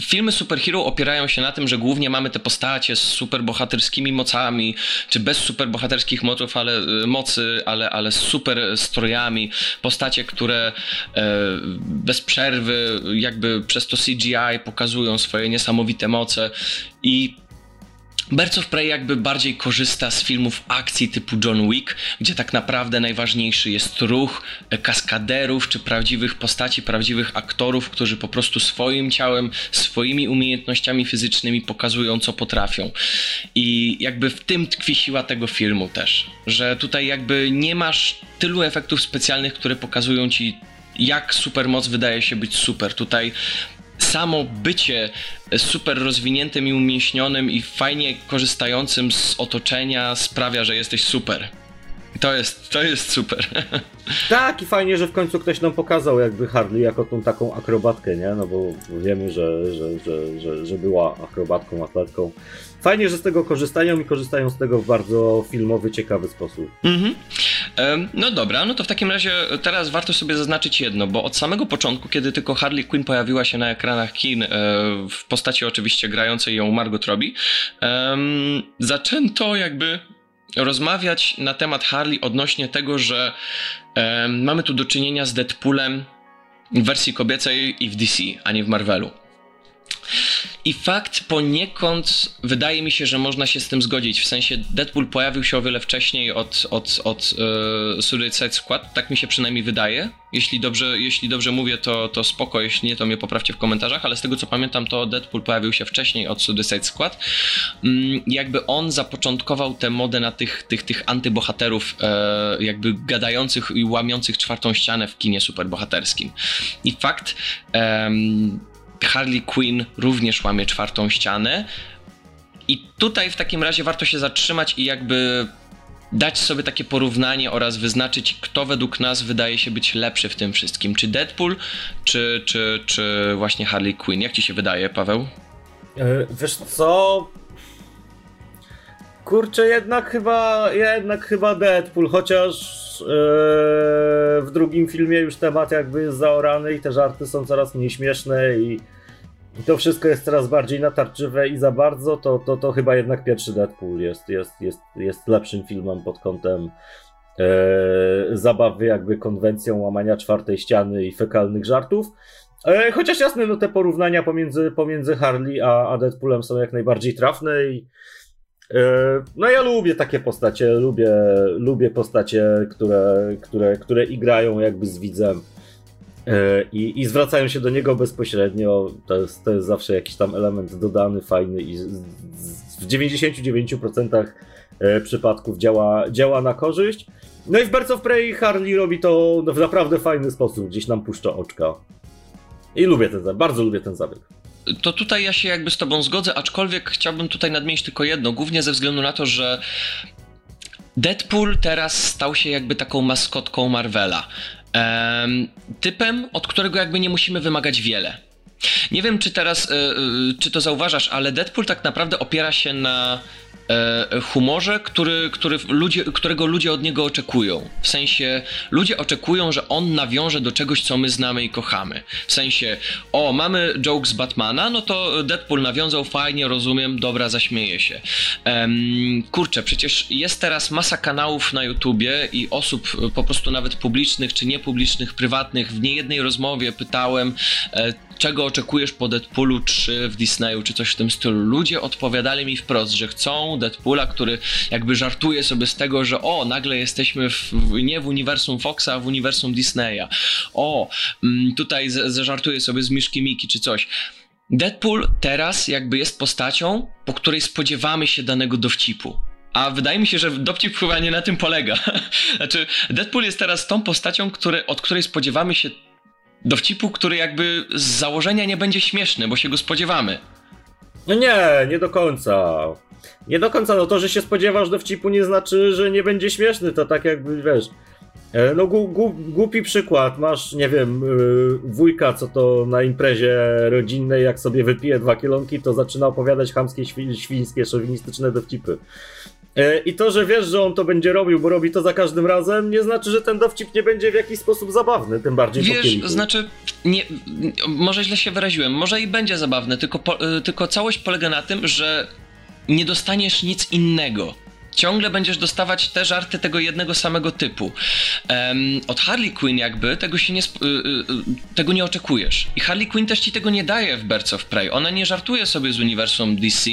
Filmy superhero opierają się na tym, że głównie mamy te postacie z superbohaterskimi mocami, czy bez superbohaterskich moców, ale, y, mocy, ale, ale z super strojami. Postacie, które e, bez przerwy, jakby przez to CGI pokazują swoje niesamowite moce. I Birds of Prey jakby bardziej korzysta z filmów akcji typu John Wick, gdzie tak naprawdę najważniejszy jest ruch e, kaskaderów czy prawdziwych postaci, prawdziwych aktorów, którzy po prostu swoim ciałem, swoimi umiejętnościami fizycznymi pokazują co potrafią. I jakby w tym tkwi siła tego filmu też, że tutaj jakby nie masz tylu efektów specjalnych, które pokazują ci jak supermoc wydaje się być super. Tutaj samo bycie super rozwiniętym i umięśnionym i fajnie korzystającym z otoczenia sprawia, że jesteś super. To jest, to jest super. Tak, i fajnie, że w końcu ktoś nam pokazał jakby Harley jako tą taką akrobatkę, nie? No bo wiemy, że, że, że, że, że była akrobatką, atletką. Fajnie, że z tego korzystają i korzystają z tego w bardzo filmowy, ciekawy sposób. Mhm. No dobra, no to w takim razie teraz warto sobie zaznaczyć jedno, bo od samego początku, kiedy tylko Harley Quinn pojawiła się na ekranach kin, e, w postaci oczywiście grającej ją Margot Robbie, zaczęto jakby rozmawiać na temat Harley odnośnie tego, że mamy tu do czynienia z Deadpoolem w wersji kobiecej i w DC, a nie w Marvelu. I fakt poniekąd wydaje mi się, że można się z tym zgodzić. W sensie Deadpool pojawił się o wiele wcześniej od, od, od uh, Suicide Squad, tak mi się przynajmniej wydaje. Jeśli dobrze, jeśli dobrze mówię, to, to spoko, jeśli nie, to mnie poprawcie w komentarzach, ale z tego co pamiętam, to Deadpool pojawił się wcześniej od Suicide Squad. Mm, jakby on zapoczątkował tę modę na tych, tych, tych antybohaterów, e, jakby gadających i łamiących czwartą ścianę w kinie superbohaterskim. I fakt. Harley Quinn również łamie czwartą ścianę. I tutaj w takim razie warto się zatrzymać i jakby dać sobie takie porównanie oraz wyznaczyć, kto według nas wydaje się być lepszy w tym wszystkim. Czy Deadpool, czy, czy, czy właśnie Harley Quinn? Jak ci się wydaje, Paweł? E, wiesz co? Kurczę, jednak chyba, jednak chyba Deadpool, chociaż yy, w drugim filmie już temat jakby jest zaorany i te żarty są coraz mniej śmieszne i to wszystko jest coraz bardziej natarczywe i za bardzo, to, to, to chyba jednak pierwszy Deadpool jest, jest, jest, jest lepszym filmem pod kątem e, zabawy jakby konwencją łamania czwartej ściany i fekalnych żartów. E, chociaż jasne, no te porównania pomiędzy, pomiędzy Harley a, a Deadpoolem są jak najbardziej trafne i no ja lubię takie postacie, lubię, lubię postacie, które, które, które igrają jakby z widzem e, i, i zwracają się do niego bezpośrednio. To jest, to jest zawsze jakiś tam element dodany, fajny i w 99% przypadków działa, działa na korzyść. No i w Birds of Prey Harley robi to w naprawdę fajny sposób, gdzieś nam puszcza oczka. I lubię ten bardzo lubię ten zabieg. To tutaj ja się jakby z tobą zgodzę, aczkolwiek chciałbym tutaj nadmienić tylko jedno, głównie ze względu na to, że Deadpool teraz stał się jakby taką maskotką Marvela. Ehm, typem, od którego jakby nie musimy wymagać wiele. Nie wiem, czy teraz, yy, czy to zauważasz, ale Deadpool tak naprawdę opiera się na humorze, który, który ludzie, którego ludzie od niego oczekują. W sensie, ludzie oczekują, że on nawiąże do czegoś, co my znamy i kochamy. W sensie, o, mamy joke z Batmana, no to Deadpool nawiązał fajnie, rozumiem, dobra, zaśmieje się. Um, kurczę, przecież jest teraz masa kanałów na YouTubie i osób po prostu nawet publicznych czy niepublicznych, prywatnych. W niejednej rozmowie pytałem, e, czego oczekujesz po Deadpoolu 3 w Disneyu, czy coś w tym stylu. Ludzie odpowiadali mi wprost, że chcą Deadpoola, który jakby żartuje sobie z tego, że o, nagle jesteśmy w, nie w uniwersum Foxa, a w uniwersum Disneya. O, mm, tutaj zażartuje sobie z Miszki Miki, czy coś. Deadpool teraz jakby jest postacią, po której spodziewamy się danego dowcipu. A wydaje mi się, że dowcip chyba nie na tym polega. znaczy, Deadpool jest teraz tą postacią, od której spodziewamy się dowcipu, który jakby z założenia nie będzie śmieszny, bo się go spodziewamy. No nie, nie do końca. Nie do końca, no to, że się spodziewasz dowcipu nie znaczy, że nie będzie śmieszny, to tak jakby, wiesz... E, no głupi przykład, masz, nie wiem, yy, wujka, co to na imprezie rodzinnej, jak sobie wypije dwa kielonki, to zaczyna opowiadać chamskie, świńskie, szowinistyczne dowcipy. E, I to, że wiesz, że on to będzie robił, bo robi to za każdym razem, nie znaczy, że ten dowcip nie będzie w jakiś sposób zabawny, tym bardziej Wiesz, po znaczy, nie, może źle się wyraziłem, może i będzie zabawny, tylko, po, e, tylko całość polega na tym, że nie dostaniesz nic innego ciągle będziesz dostawać te żarty tego jednego samego typu. Um, od Harley Quinn jakby tego się nie, y, y, y, tego nie oczekujesz. I Harley Quinn też ci tego nie daje w Birds of Prey. Ona nie żartuje sobie z uniwersum DC,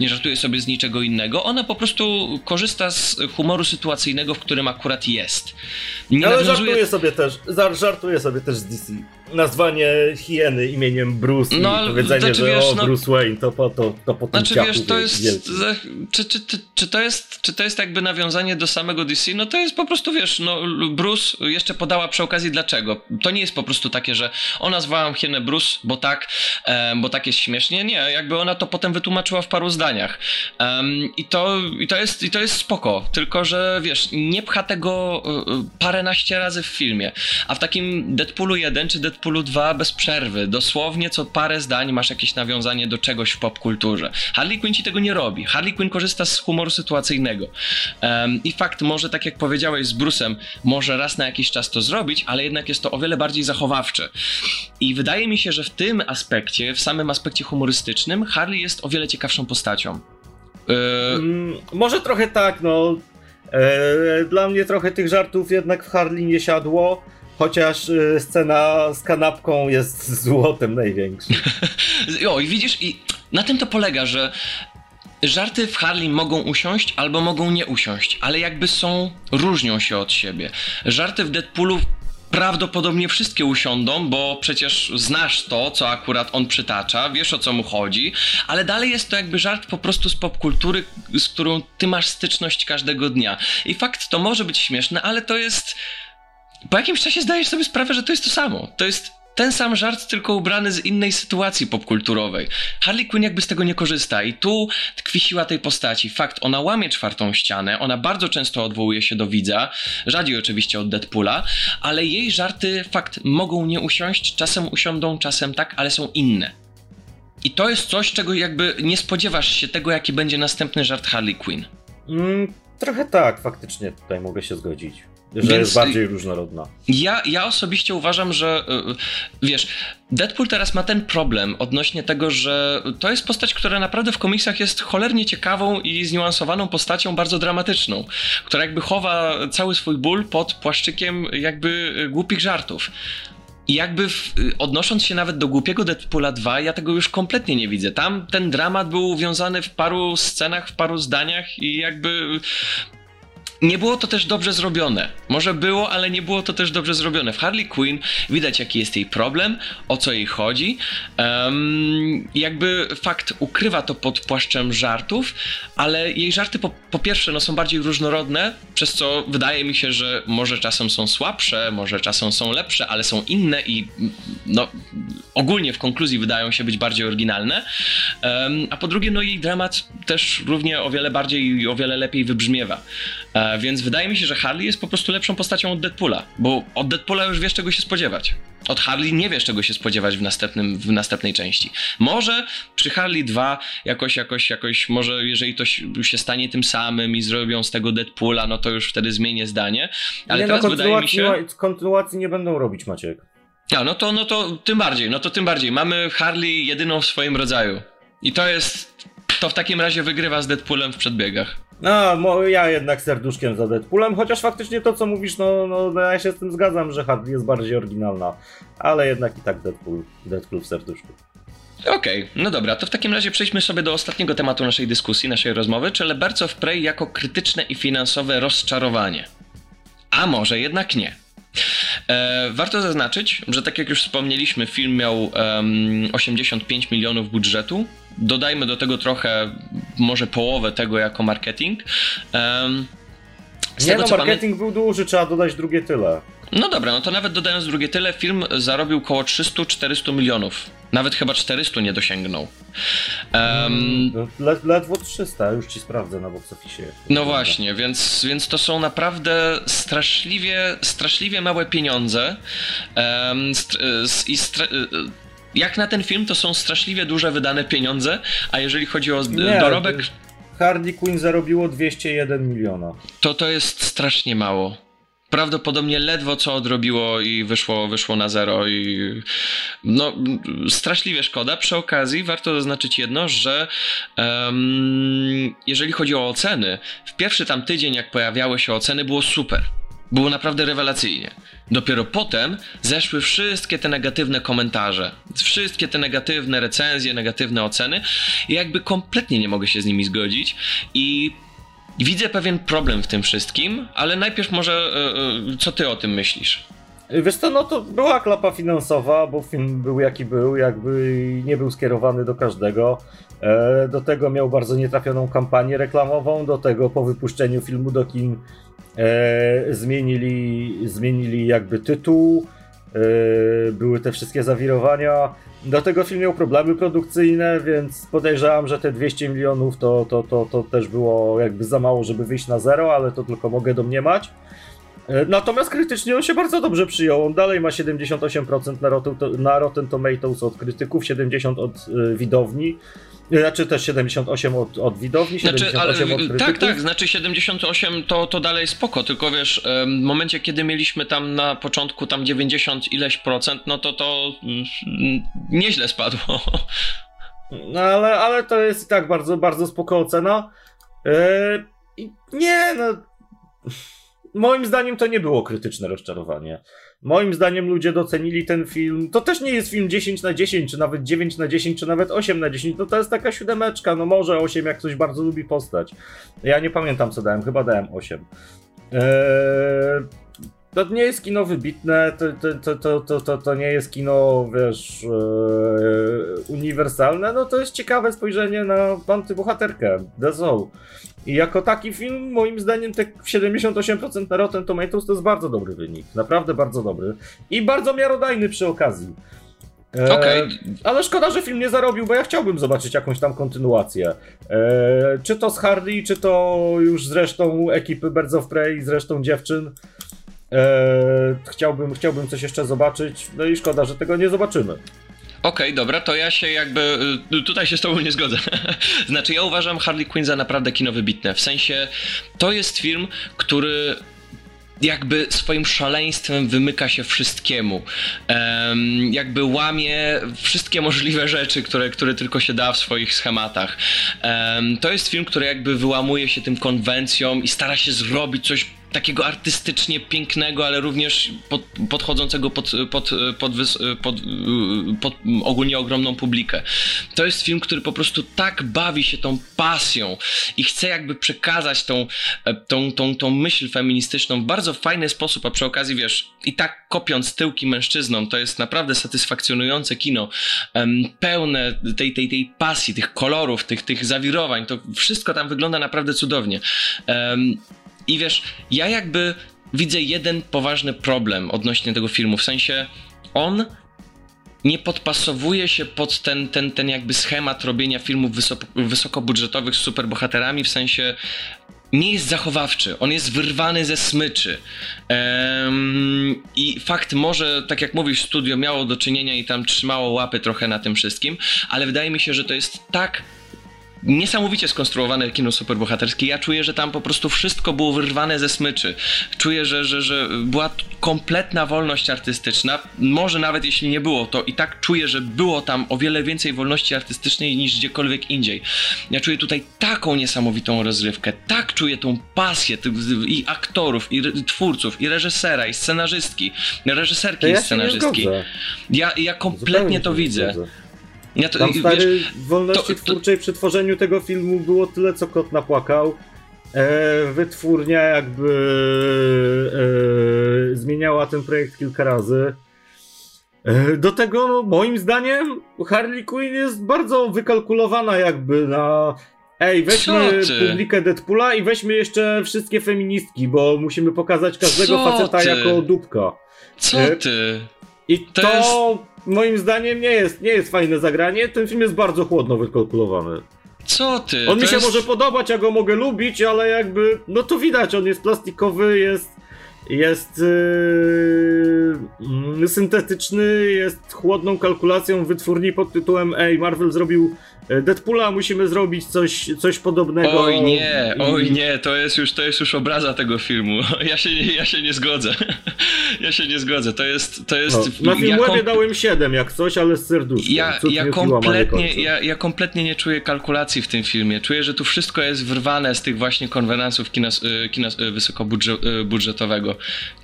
nie żartuje sobie z niczego innego. Ona po prostu korzysta z humoru sytuacyjnego, w którym akurat jest. Nie Ale nawiązuje... żartuje sobie też, żartuje sobie też z DC nazwanie hieny imieniem Bruce no, i powiedzenie, znaczy, że wiesz, o, no, Bruce Wayne, to po, to, to po Znaczy wiesz, to jest, czy, czy, czy, czy, to jest, czy to jest jakby nawiązanie do samego DC? No to jest po prostu, wiesz, no Bruce jeszcze podała przy okazji dlaczego. To nie jest po prostu takie, że ona nazwałam hienę Bruce, bo tak, bo tak jest śmiesznie. Nie, jakby ona to potem wytłumaczyła w paru zdaniach. I, to, i, to jest, I to jest spoko, tylko że wiesz, nie pcha tego y, y, paręnaście razy w filmie. A w takim Deadpoolu 1 czy Deadpoolu Deadpoolu 2 bez przerwy. Dosłownie co parę zdań masz jakieś nawiązanie do czegoś w popkulturze. Harley Quinn ci tego nie robi. Harley Quinn korzysta z humoru sytuacyjnego. Um, I fakt, może tak jak powiedziałeś z Bruce'em, może raz na jakiś czas to zrobić, ale jednak jest to o wiele bardziej zachowawcze. I wydaje mi się, że w tym aspekcie, w samym aspekcie humorystycznym, Harley jest o wiele ciekawszą postacią. Mm, może trochę tak, no. E, dla mnie trochę tych żartów jednak w Harley nie siadło. Chociaż y, scena z kanapką jest złotem największym. o, i widzisz, i na tym to polega, że żarty w Harley mogą usiąść albo mogą nie usiąść, ale jakby są, różnią się od siebie. Żarty w Deadpoolu prawdopodobnie wszystkie usiądą, bo przecież znasz to, co akurat on przytacza, wiesz o co mu chodzi, ale dalej jest to jakby żart po prostu z popkultury, z którą ty masz styczność każdego dnia. I fakt, to może być śmieszne, ale to jest po jakimś czasie zdajesz sobie sprawę, że to jest to samo. To jest ten sam żart, tylko ubrany z innej sytuacji popkulturowej. Harley Quinn jakby z tego nie korzysta i tu tkwi siła tej postaci. Fakt, ona łamie czwartą ścianę, ona bardzo często odwołuje się do widza, rzadziej oczywiście od Deadpoola, ale jej żarty, fakt, mogą nie usiąść, czasem usiądą, czasem tak, ale są inne. I to jest coś, czego jakby nie spodziewasz się tego, jaki będzie następny żart Harley Quinn. Mm, trochę tak, faktycznie tutaj mogę się zgodzić. Że Więc jest bardziej różnorodna. Ja, ja osobiście uważam, że y, wiesz, Deadpool teraz ma ten problem odnośnie tego, że to jest postać, która naprawdę w komiksach jest cholernie ciekawą i zniuansowaną postacią, bardzo dramatyczną, która jakby chowa cały swój ból pod płaszczykiem jakby głupich żartów. I jakby w, odnosząc się nawet do głupiego Deadpoola 2, ja tego już kompletnie nie widzę. Tam ten dramat był uwiązany w paru scenach, w paru zdaniach i jakby nie było to też dobrze zrobione. Może było, ale nie było to też dobrze zrobione. W Harley Quinn widać, jaki jest jej problem, o co jej chodzi. Um, jakby fakt ukrywa to pod płaszczem żartów, ale jej żarty po, po pierwsze no, są bardziej różnorodne, przez co wydaje mi się, że może czasem są słabsze, może czasem są lepsze, ale są inne i no, ogólnie w konkluzji wydają się być bardziej oryginalne. Um, a po drugie, no jej dramat też równie o wiele bardziej i o wiele lepiej wybrzmiewa. E, więc wydaje mi się, że Harley jest po prostu lepszą postacią od Deadpoola, bo od Deadpoola już wiesz czego się spodziewać. Od Harley nie wiesz czego się spodziewać w, następnym, w następnej części. Może przy Harley 2 jakoś, jakoś, jakoś, może jeżeli to się stanie tym samym i zrobią z tego Deadpoola, no to już wtedy zmienię zdanie. Ale nie, no, teraz no, wydaje mi się... Kontynuacji nie będą robić, Maciek. A, no to, no to tym bardziej, no to tym bardziej. Mamy Harley jedyną w swoim rodzaju. I to jest, to w takim razie wygrywa z Deadpoolem w przedbiegach. No, ja jednak serduszkiem za Deadpoolem, chociaż faktycznie to, co mówisz, no, no ja się z tym zgadzam, że Harley jest bardziej oryginalna, ale jednak i tak Deadpool, Deadpool w serduszku. Okej, okay, no dobra, to w takim razie przejdźmy sobie do ostatniego tematu naszej dyskusji, naszej rozmowy, czyli Birds of Prey jako krytyczne i finansowe rozczarowanie. A może jednak nie. E, warto zaznaczyć, że tak jak już wspomnieliśmy, film miał um, 85 milionów budżetu. Dodajmy do tego trochę, może połowę tego jako marketing. Um, nie tego, no, marketing był duży, trzeba dodać drugie tyle. No dobra, no to nawet dodając drugie tyle, film zarobił około 300-400 milionów. Nawet chyba 400 nie dosięgnął. Um, Led, ledwo 300, już ci sprawdzę na box office. No właśnie, więc, więc to są naprawdę straszliwie, straszliwie małe pieniądze. Um, i stra jak na ten film, to są straszliwie duże wydane pieniądze, a jeżeli chodzi o nie, dorobek... Harley Quinn zarobiło 201 miliona. To to jest strasznie mało prawdopodobnie ledwo co odrobiło i wyszło, wyszło na zero i no straszliwie szkoda. Przy okazji warto zaznaczyć jedno, że um, jeżeli chodzi o oceny, w pierwszy tam tydzień jak pojawiały się oceny było super. Było naprawdę rewelacyjnie. Dopiero potem zeszły wszystkie te negatywne komentarze, wszystkie te negatywne recenzje, negatywne oceny i jakby kompletnie nie mogę się z nimi zgodzić i Widzę pewien problem w tym wszystkim, ale najpierw może yy, co ty o tym myślisz? Wiesz co, no to była klapa finansowa, bo film był jaki był, jakby nie był skierowany do każdego. E, do tego miał bardzo nietrafioną kampanię reklamową, do tego po wypuszczeniu filmu do kin e, zmienili, zmienili jakby tytuł, e, były te wszystkie zawirowania. Do tego film miał problemy produkcyjne, więc podejrzewam, że te 200 milionów to, to, to, to też było jakby za mało, żeby wyjść na zero, ale to tylko mogę domniemać. E, natomiast krytycznie on się bardzo dobrze przyjął. On dalej ma 78% na Rotten, na Rotten Tomatoes od krytyków, 70% od y, widowni. Znaczy też 78 od, od widowni, 78 znaczy, ale, od krytyków. Tak, tak, znaczy 78 to, to dalej spoko, tylko wiesz, w momencie kiedy mieliśmy tam na początku tam 90 ileś procent, no to to mm, nieźle spadło. No ale, ale to jest i tak bardzo, bardzo spoko ocena. Yy, nie, no moim zdaniem to nie było krytyczne rozczarowanie. Moim zdaniem ludzie docenili ten film. To też nie jest film 10 na 10, czy nawet 9 na 10, czy nawet 8 na 10. No to jest taka siódemeczka, no może 8, jak ktoś bardzo lubi postać. Ja nie pamiętam co dałem, chyba dałem 8. Eee, to nie jest kino wybitne, to, to, to, to, to, to nie jest kino, wiesz, e, uniwersalne, no to jest ciekawe spojrzenie na antybohaterkę, The Soul. I jako taki film, moim zdaniem, te 78% na Rotten Tomatoes to jest bardzo dobry wynik. Naprawdę bardzo dobry. I bardzo miarodajny przy okazji. E, okay. Ale szkoda, że film nie zarobił, bo ja chciałbym zobaczyć jakąś tam kontynuację. E, czy to z Hardy, czy to już zresztą ekipy Birds of Prey, zresztą dziewczyn. E, chciałbym, chciałbym coś jeszcze zobaczyć, no i szkoda, że tego nie zobaczymy. okay, dobra, to ja się jakby. Y, tutaj się z Tobą nie zgodzę. znaczy, ja uważam Harley Quinn za naprawdę kino wybitne. W sensie, to jest film, który jakby swoim szaleństwem wymyka się wszystkiemu. Um, jakby łamie wszystkie możliwe rzeczy, które, które tylko się da w swoich schematach. Um, to jest film, który jakby wyłamuje się tym konwencjom i stara się zrobić coś takiego artystycznie pięknego, ale również pod, podchodzącego pod, pod, pod, pod, ogólnie ogromną publikę. To jest film, który po prostu tak bawi się tą pasją i chce jakby przekazać tą, tą, tą, tą myśl feministyczną w bardzo fajny sposób, a przy okazji wiesz, i tak kopiąc tyłki mężczyznom, to jest naprawdę satysfakcjonujące kino, pełne tej, tej, tej pasji, tych kolorów, tych, tych zawirowań, to wszystko tam wygląda naprawdę cudownie. I wiesz, ja jakby widzę jeden poważny problem odnośnie tego filmu, w sensie on nie podpasowuje się pod ten, ten, ten jakby schemat robienia filmów wysoko, wysokobudżetowych z superbohaterami, w sensie nie jest zachowawczy, on jest wyrwany ze smyczy. Um, I fakt może, tak jak mówisz, studio miało do czynienia i tam trzymało łapy trochę na tym wszystkim, ale wydaje mi się, że to jest tak niesamowicie skonstruowane kino superbohaterskie. Ja czuję, że tam po prostu wszystko było wyrwane ze smyczy. Czuję, że, że, że była kompletna wolność artystyczna. Może nawet jeśli nie było, to i tak czuję, że było tam o wiele więcej wolności artystycznej niż gdziekolwiek indziej. Ja czuję tutaj taką niesamowitą rozrywkę, tak czuję tą pasję i aktorów, i twórców, i reżysera, i scenarzystki, reżyserki ja i scenarzystki. Ja, ja kompletnie to widzę. Zgodzę. Ja to, Tam stary wiesz, wolności to, twórczej to... przy tworzeniu tego filmu było tyle, co kot napłakał. E, wytwórnia jakby e, zmieniała ten projekt kilka razy. E, do tego, no, moim zdaniem, Harley Quinn jest bardzo wykalkulowana jakby na Ej, weźmy publikę Deadpoola i weźmy jeszcze wszystkie feministki, bo musimy pokazać każdego Co faceta ty? jako dupka. Co e, ty? I to, to jest moim zdaniem nie jest, nie jest fajne zagranie. Ten film jest bardzo chłodno wykalkulowany. Co ty? On mi się jest... może podobać, ja go mogę lubić, ale jakby, no to widać, on jest plastikowy, jest jest yy, syntetyczny, jest chłodną kalkulacją wytwórni pod tytułem Ej, Marvel zrobił Deadpoola, musimy zrobić coś, coś podobnego. Oj nie, i... oj nie, to jest już, to jest już obraza tego filmu. Ja się, ja się nie zgodzę. Ja się nie zgodzę. To jest. To jest no, na film ja kom... dałem 7 jak coś, ale z serduszkiem. Ja, ja, kompletnie, ja, ja kompletnie nie czuję kalkulacji w tym filmie. Czuję, że tu wszystko jest wyrwane z tych właśnie konwenansów kina, y, kina y, wysokobudżetowego.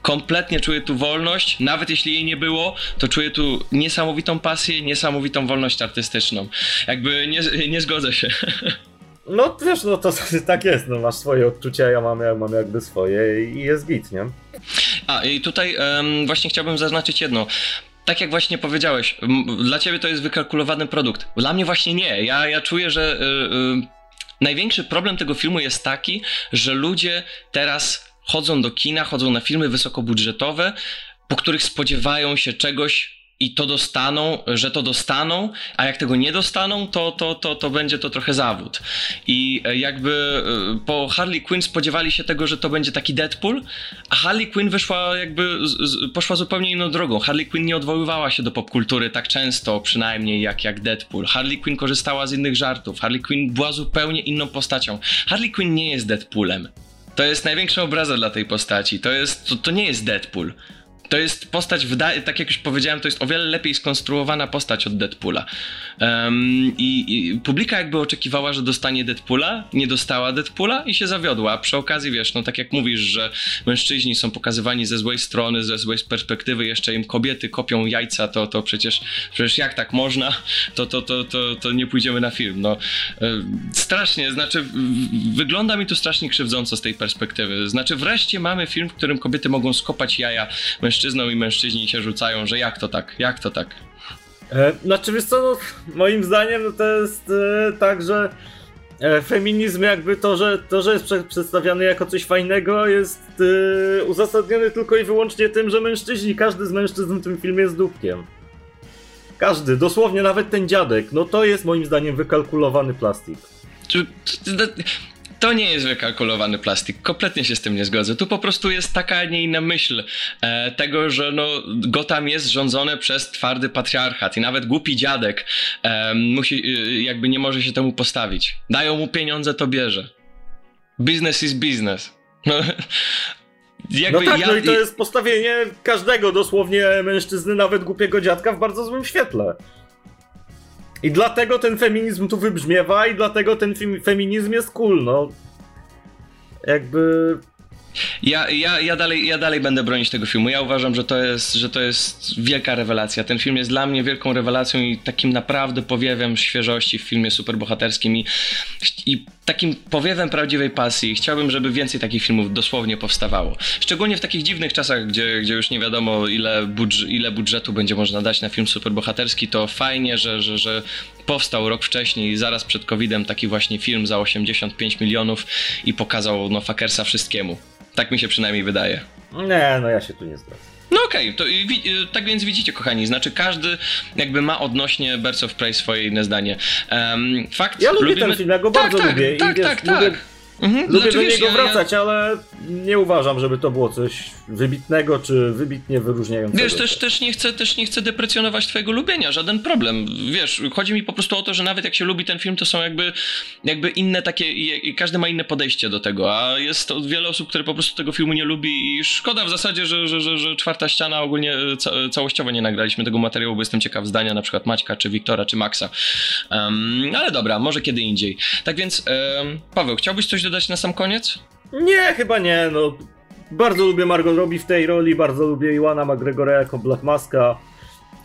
Kompletnie czuję tu wolność, nawet jeśli jej nie było, to czuję tu niesamowitą pasję, niesamowitą wolność artystyczną. Jakby nie nie, nie zgodzę się. No wiesz, no to tak jest, no masz swoje odczucia, ja mam, ja mam jakby swoje i jest git, nie? A i tutaj um, właśnie chciałbym zaznaczyć jedno tak jak właśnie powiedziałeś, dla ciebie to jest wykalkulowany produkt. Dla mnie właśnie nie. Ja, ja czuję, że yy, yy, największy problem tego filmu jest taki, że ludzie teraz chodzą do kina, chodzą na filmy wysokobudżetowe, po których spodziewają się czegoś i to dostaną, że to dostaną, a jak tego nie dostaną, to, to, to, to będzie to trochę zawód. I e, jakby e, po Harley Quinn spodziewali się tego, że to będzie taki Deadpool, a Harley Quinn wyszła jakby, poszła zupełnie inną drogą. Harley Quinn nie odwoływała się do popkultury tak często, przynajmniej jak, jak Deadpool. Harley Quinn korzystała z innych żartów. Harley Quinn była zupełnie inną postacią. Harley Quinn nie jest Deadpoolem. To jest największa obraza dla tej postaci. To, jest, to, to nie jest Deadpool to jest postać, tak jak już powiedziałem, to jest o wiele lepiej skonstruowana postać od Deadpoola. Um, i, i, publika jakby oczekiwała, że dostanie Deadpoola, nie dostała Deadpoola i się zawiodła. Przy okazji, wiesz, no tak jak mówisz, że mężczyźni są pokazywani ze złej strony, ze złej perspektywy, jeszcze im kobiety kopią jajca, to, to przecież, przecież jak tak można, to, to, to, to, to nie pójdziemy na film. No, e, strasznie, znaczy wygląda mi to strasznie krzywdząco z tej perspektywy. Znaczy wreszcie mamy film, w którym kobiety mogą skopać jaja mężczyzn mężczyzną i mężczyźni się rzucają, że jak to tak, jak to tak? E, znaczy wiesz co, no, moim zdaniem no, to jest e, tak, że e, feminizm jakby to, że, to, że jest przedstawiany jako coś fajnego jest e, uzasadniony tylko i wyłącznie tym, że mężczyźni, każdy z mężczyzn w tym filmie jest dupkiem. Każdy, dosłownie nawet ten dziadek, no to jest moim zdaniem wykalkulowany plastik. To nie jest wykalkulowany plastik. Kompletnie się z tym nie zgodzę. Tu po prostu jest taka, a nie inna myśl e, tego, że no, Gotham jest rządzone przez twardy patriarchat i nawet głupi dziadek e, musi, e, jakby nie może się temu postawić. Dają mu pieniądze, to bierze. Business is business. No, jakby no tak, ja, no i to jest postawienie każdego dosłownie mężczyzny, nawet głupiego dziadka w bardzo złym świetle. I dlatego ten feminizm tu wybrzmiewa i dlatego ten feminizm jest cool, no. Jakby ja, ja, ja, dalej, ja dalej będę bronić tego filmu. Ja uważam, że to, jest, że to jest wielka rewelacja. Ten film jest dla mnie wielką rewelacją i takim naprawdę powiewem świeżości w filmie superbohaterskim i, i takim powiewem prawdziwej pasji. Chciałbym, żeby więcej takich filmów dosłownie powstawało. Szczególnie w takich dziwnych czasach, gdzie, gdzie już nie wiadomo ile, budż ile budżetu będzie można dać na film superbohaterski, to fajnie, że, że, że powstał rok wcześniej, zaraz przed COVID-em, taki właśnie film za 85 milionów i pokazał no fakersa wszystkiemu. Tak mi się przynajmniej wydaje. Nie, no ja się tu nie zgadzam. No okej, okay, to y, tak więc widzicie, kochani, znaczy każdy jakby ma odnośnie Birds of Prey swoje inne zdanie. Um, fakt, ja lubię lubimy... ten film, ja go tak, bardzo tak, lubię. Tak, I tak, tak. Lubię... Mhm. Lubię znaczy, do niego wracać, ja... ale nie uważam, żeby to było coś wybitnego czy wybitnie wyróżniającego. Wiesz, też, też, nie chcę, też nie chcę deprecjonować twojego lubienia, żaden problem. Wiesz, chodzi mi po prostu o to, że nawet jak się lubi ten film, to są jakby, jakby inne takie, i każdy ma inne podejście do tego, a jest to wiele osób, które po prostu tego filmu nie lubi i szkoda w zasadzie, że, że, że, że czwarta ściana ogólnie ca całościowo nie nagraliśmy tego materiału, bo jestem ciekaw zdania na przykład Maćka, czy Wiktora, czy Maxa. Um, ale dobra, może kiedy indziej. Tak więc, um, Paweł, chciałbyś coś dodać na sam koniec? Nie, chyba nie, no. Bardzo lubię Margot Robbie w tej roli, bardzo lubię Iwana McGregora jako Black Maska.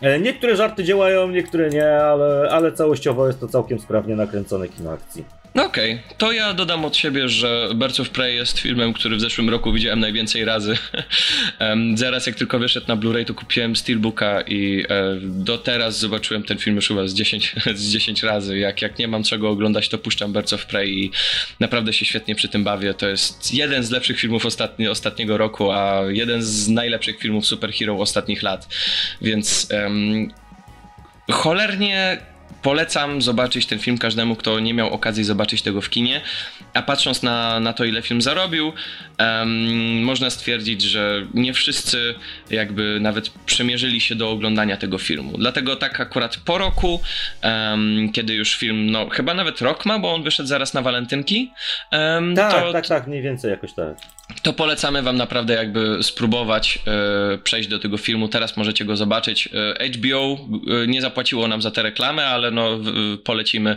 E, niektóre żarty działają, niektóre nie, ale, ale całościowo jest to całkiem sprawnie nakręcone kino akcji. No okej, okay. to ja dodam od siebie, że Birds of Prey jest filmem, który w zeszłym roku widziałem najwięcej razy. Zaraz jak tylko wyszedł na Blu-ray, to kupiłem Steelbooka i e, do teraz zobaczyłem ten film już chyba z 10, z 10 razy. Jak, jak nie mam czego oglądać, to puszczam Birds of Prey i naprawdę się świetnie przy tym bawię. To jest jeden z lepszych filmów ostatni, ostatniego roku, a jeden z najlepszych filmów superhero ostatnich lat. Więc um, cholernie polecam zobaczyć ten film każdemu, kto nie miał okazji zobaczyć tego w kinie. A patrząc na, na to, ile film zarobił, um, można stwierdzić, że nie wszyscy jakby nawet przemierzyli się do oglądania tego filmu. Dlatego tak akurat po roku, um, kiedy już film, no chyba nawet rok ma, bo on wyszedł zaraz na walentynki. Um, tak, to, tak, tak, mniej więcej jakoś tak to polecamy wam naprawdę jakby spróbować e, przejść do tego filmu. Teraz możecie go zobaczyć. E, HBO e, nie zapłaciło nam za tę reklamę, ale no polecimy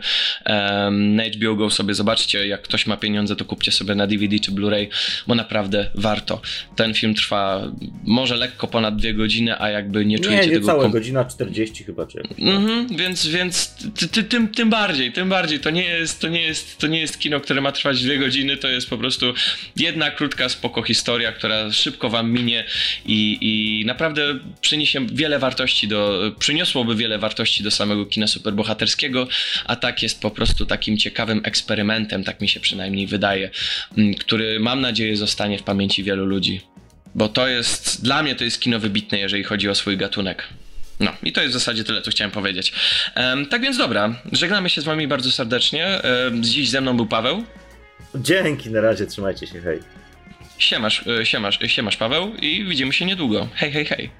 na HBO Go sobie zobaczcie. Jak ktoś ma pieniądze, to kupcie sobie na DVD czy Blu-ray, bo naprawdę warto. Ten film trwa może lekko ponad dwie godziny, a jakby nie czujecie nie, nie tego... całe, kom... godzina 40 chyba. Czy mhm, więc więc ty, ty, tym, tym bardziej, tym bardziej. To nie, jest, to, nie jest, to nie jest kino, które ma trwać dwie godziny, to jest po prostu jedna krótka spoko historia, która szybko wam minie i, i naprawdę przyniesie wiele wartości do, przyniosłoby wiele wartości do samego kina superbohaterskiego, a tak jest po prostu takim ciekawym eksperymentem, tak mi się przynajmniej wydaje, mm, który mam nadzieję zostanie w pamięci wielu ludzi. Bo to jest, dla mnie to jest kino wybitne, jeżeli chodzi o swój gatunek. No, i to jest w zasadzie tyle, co chciałem powiedzieć. Um, tak więc dobra, żegnamy się z wami bardzo serdecznie. Um, dziś ze mną był Paweł. Dzięki, na razie, trzymajcie się, hej. Siemasz, e, siemasz, siemasz Paweł i widzimy się niedługo. Hej, hej, hej.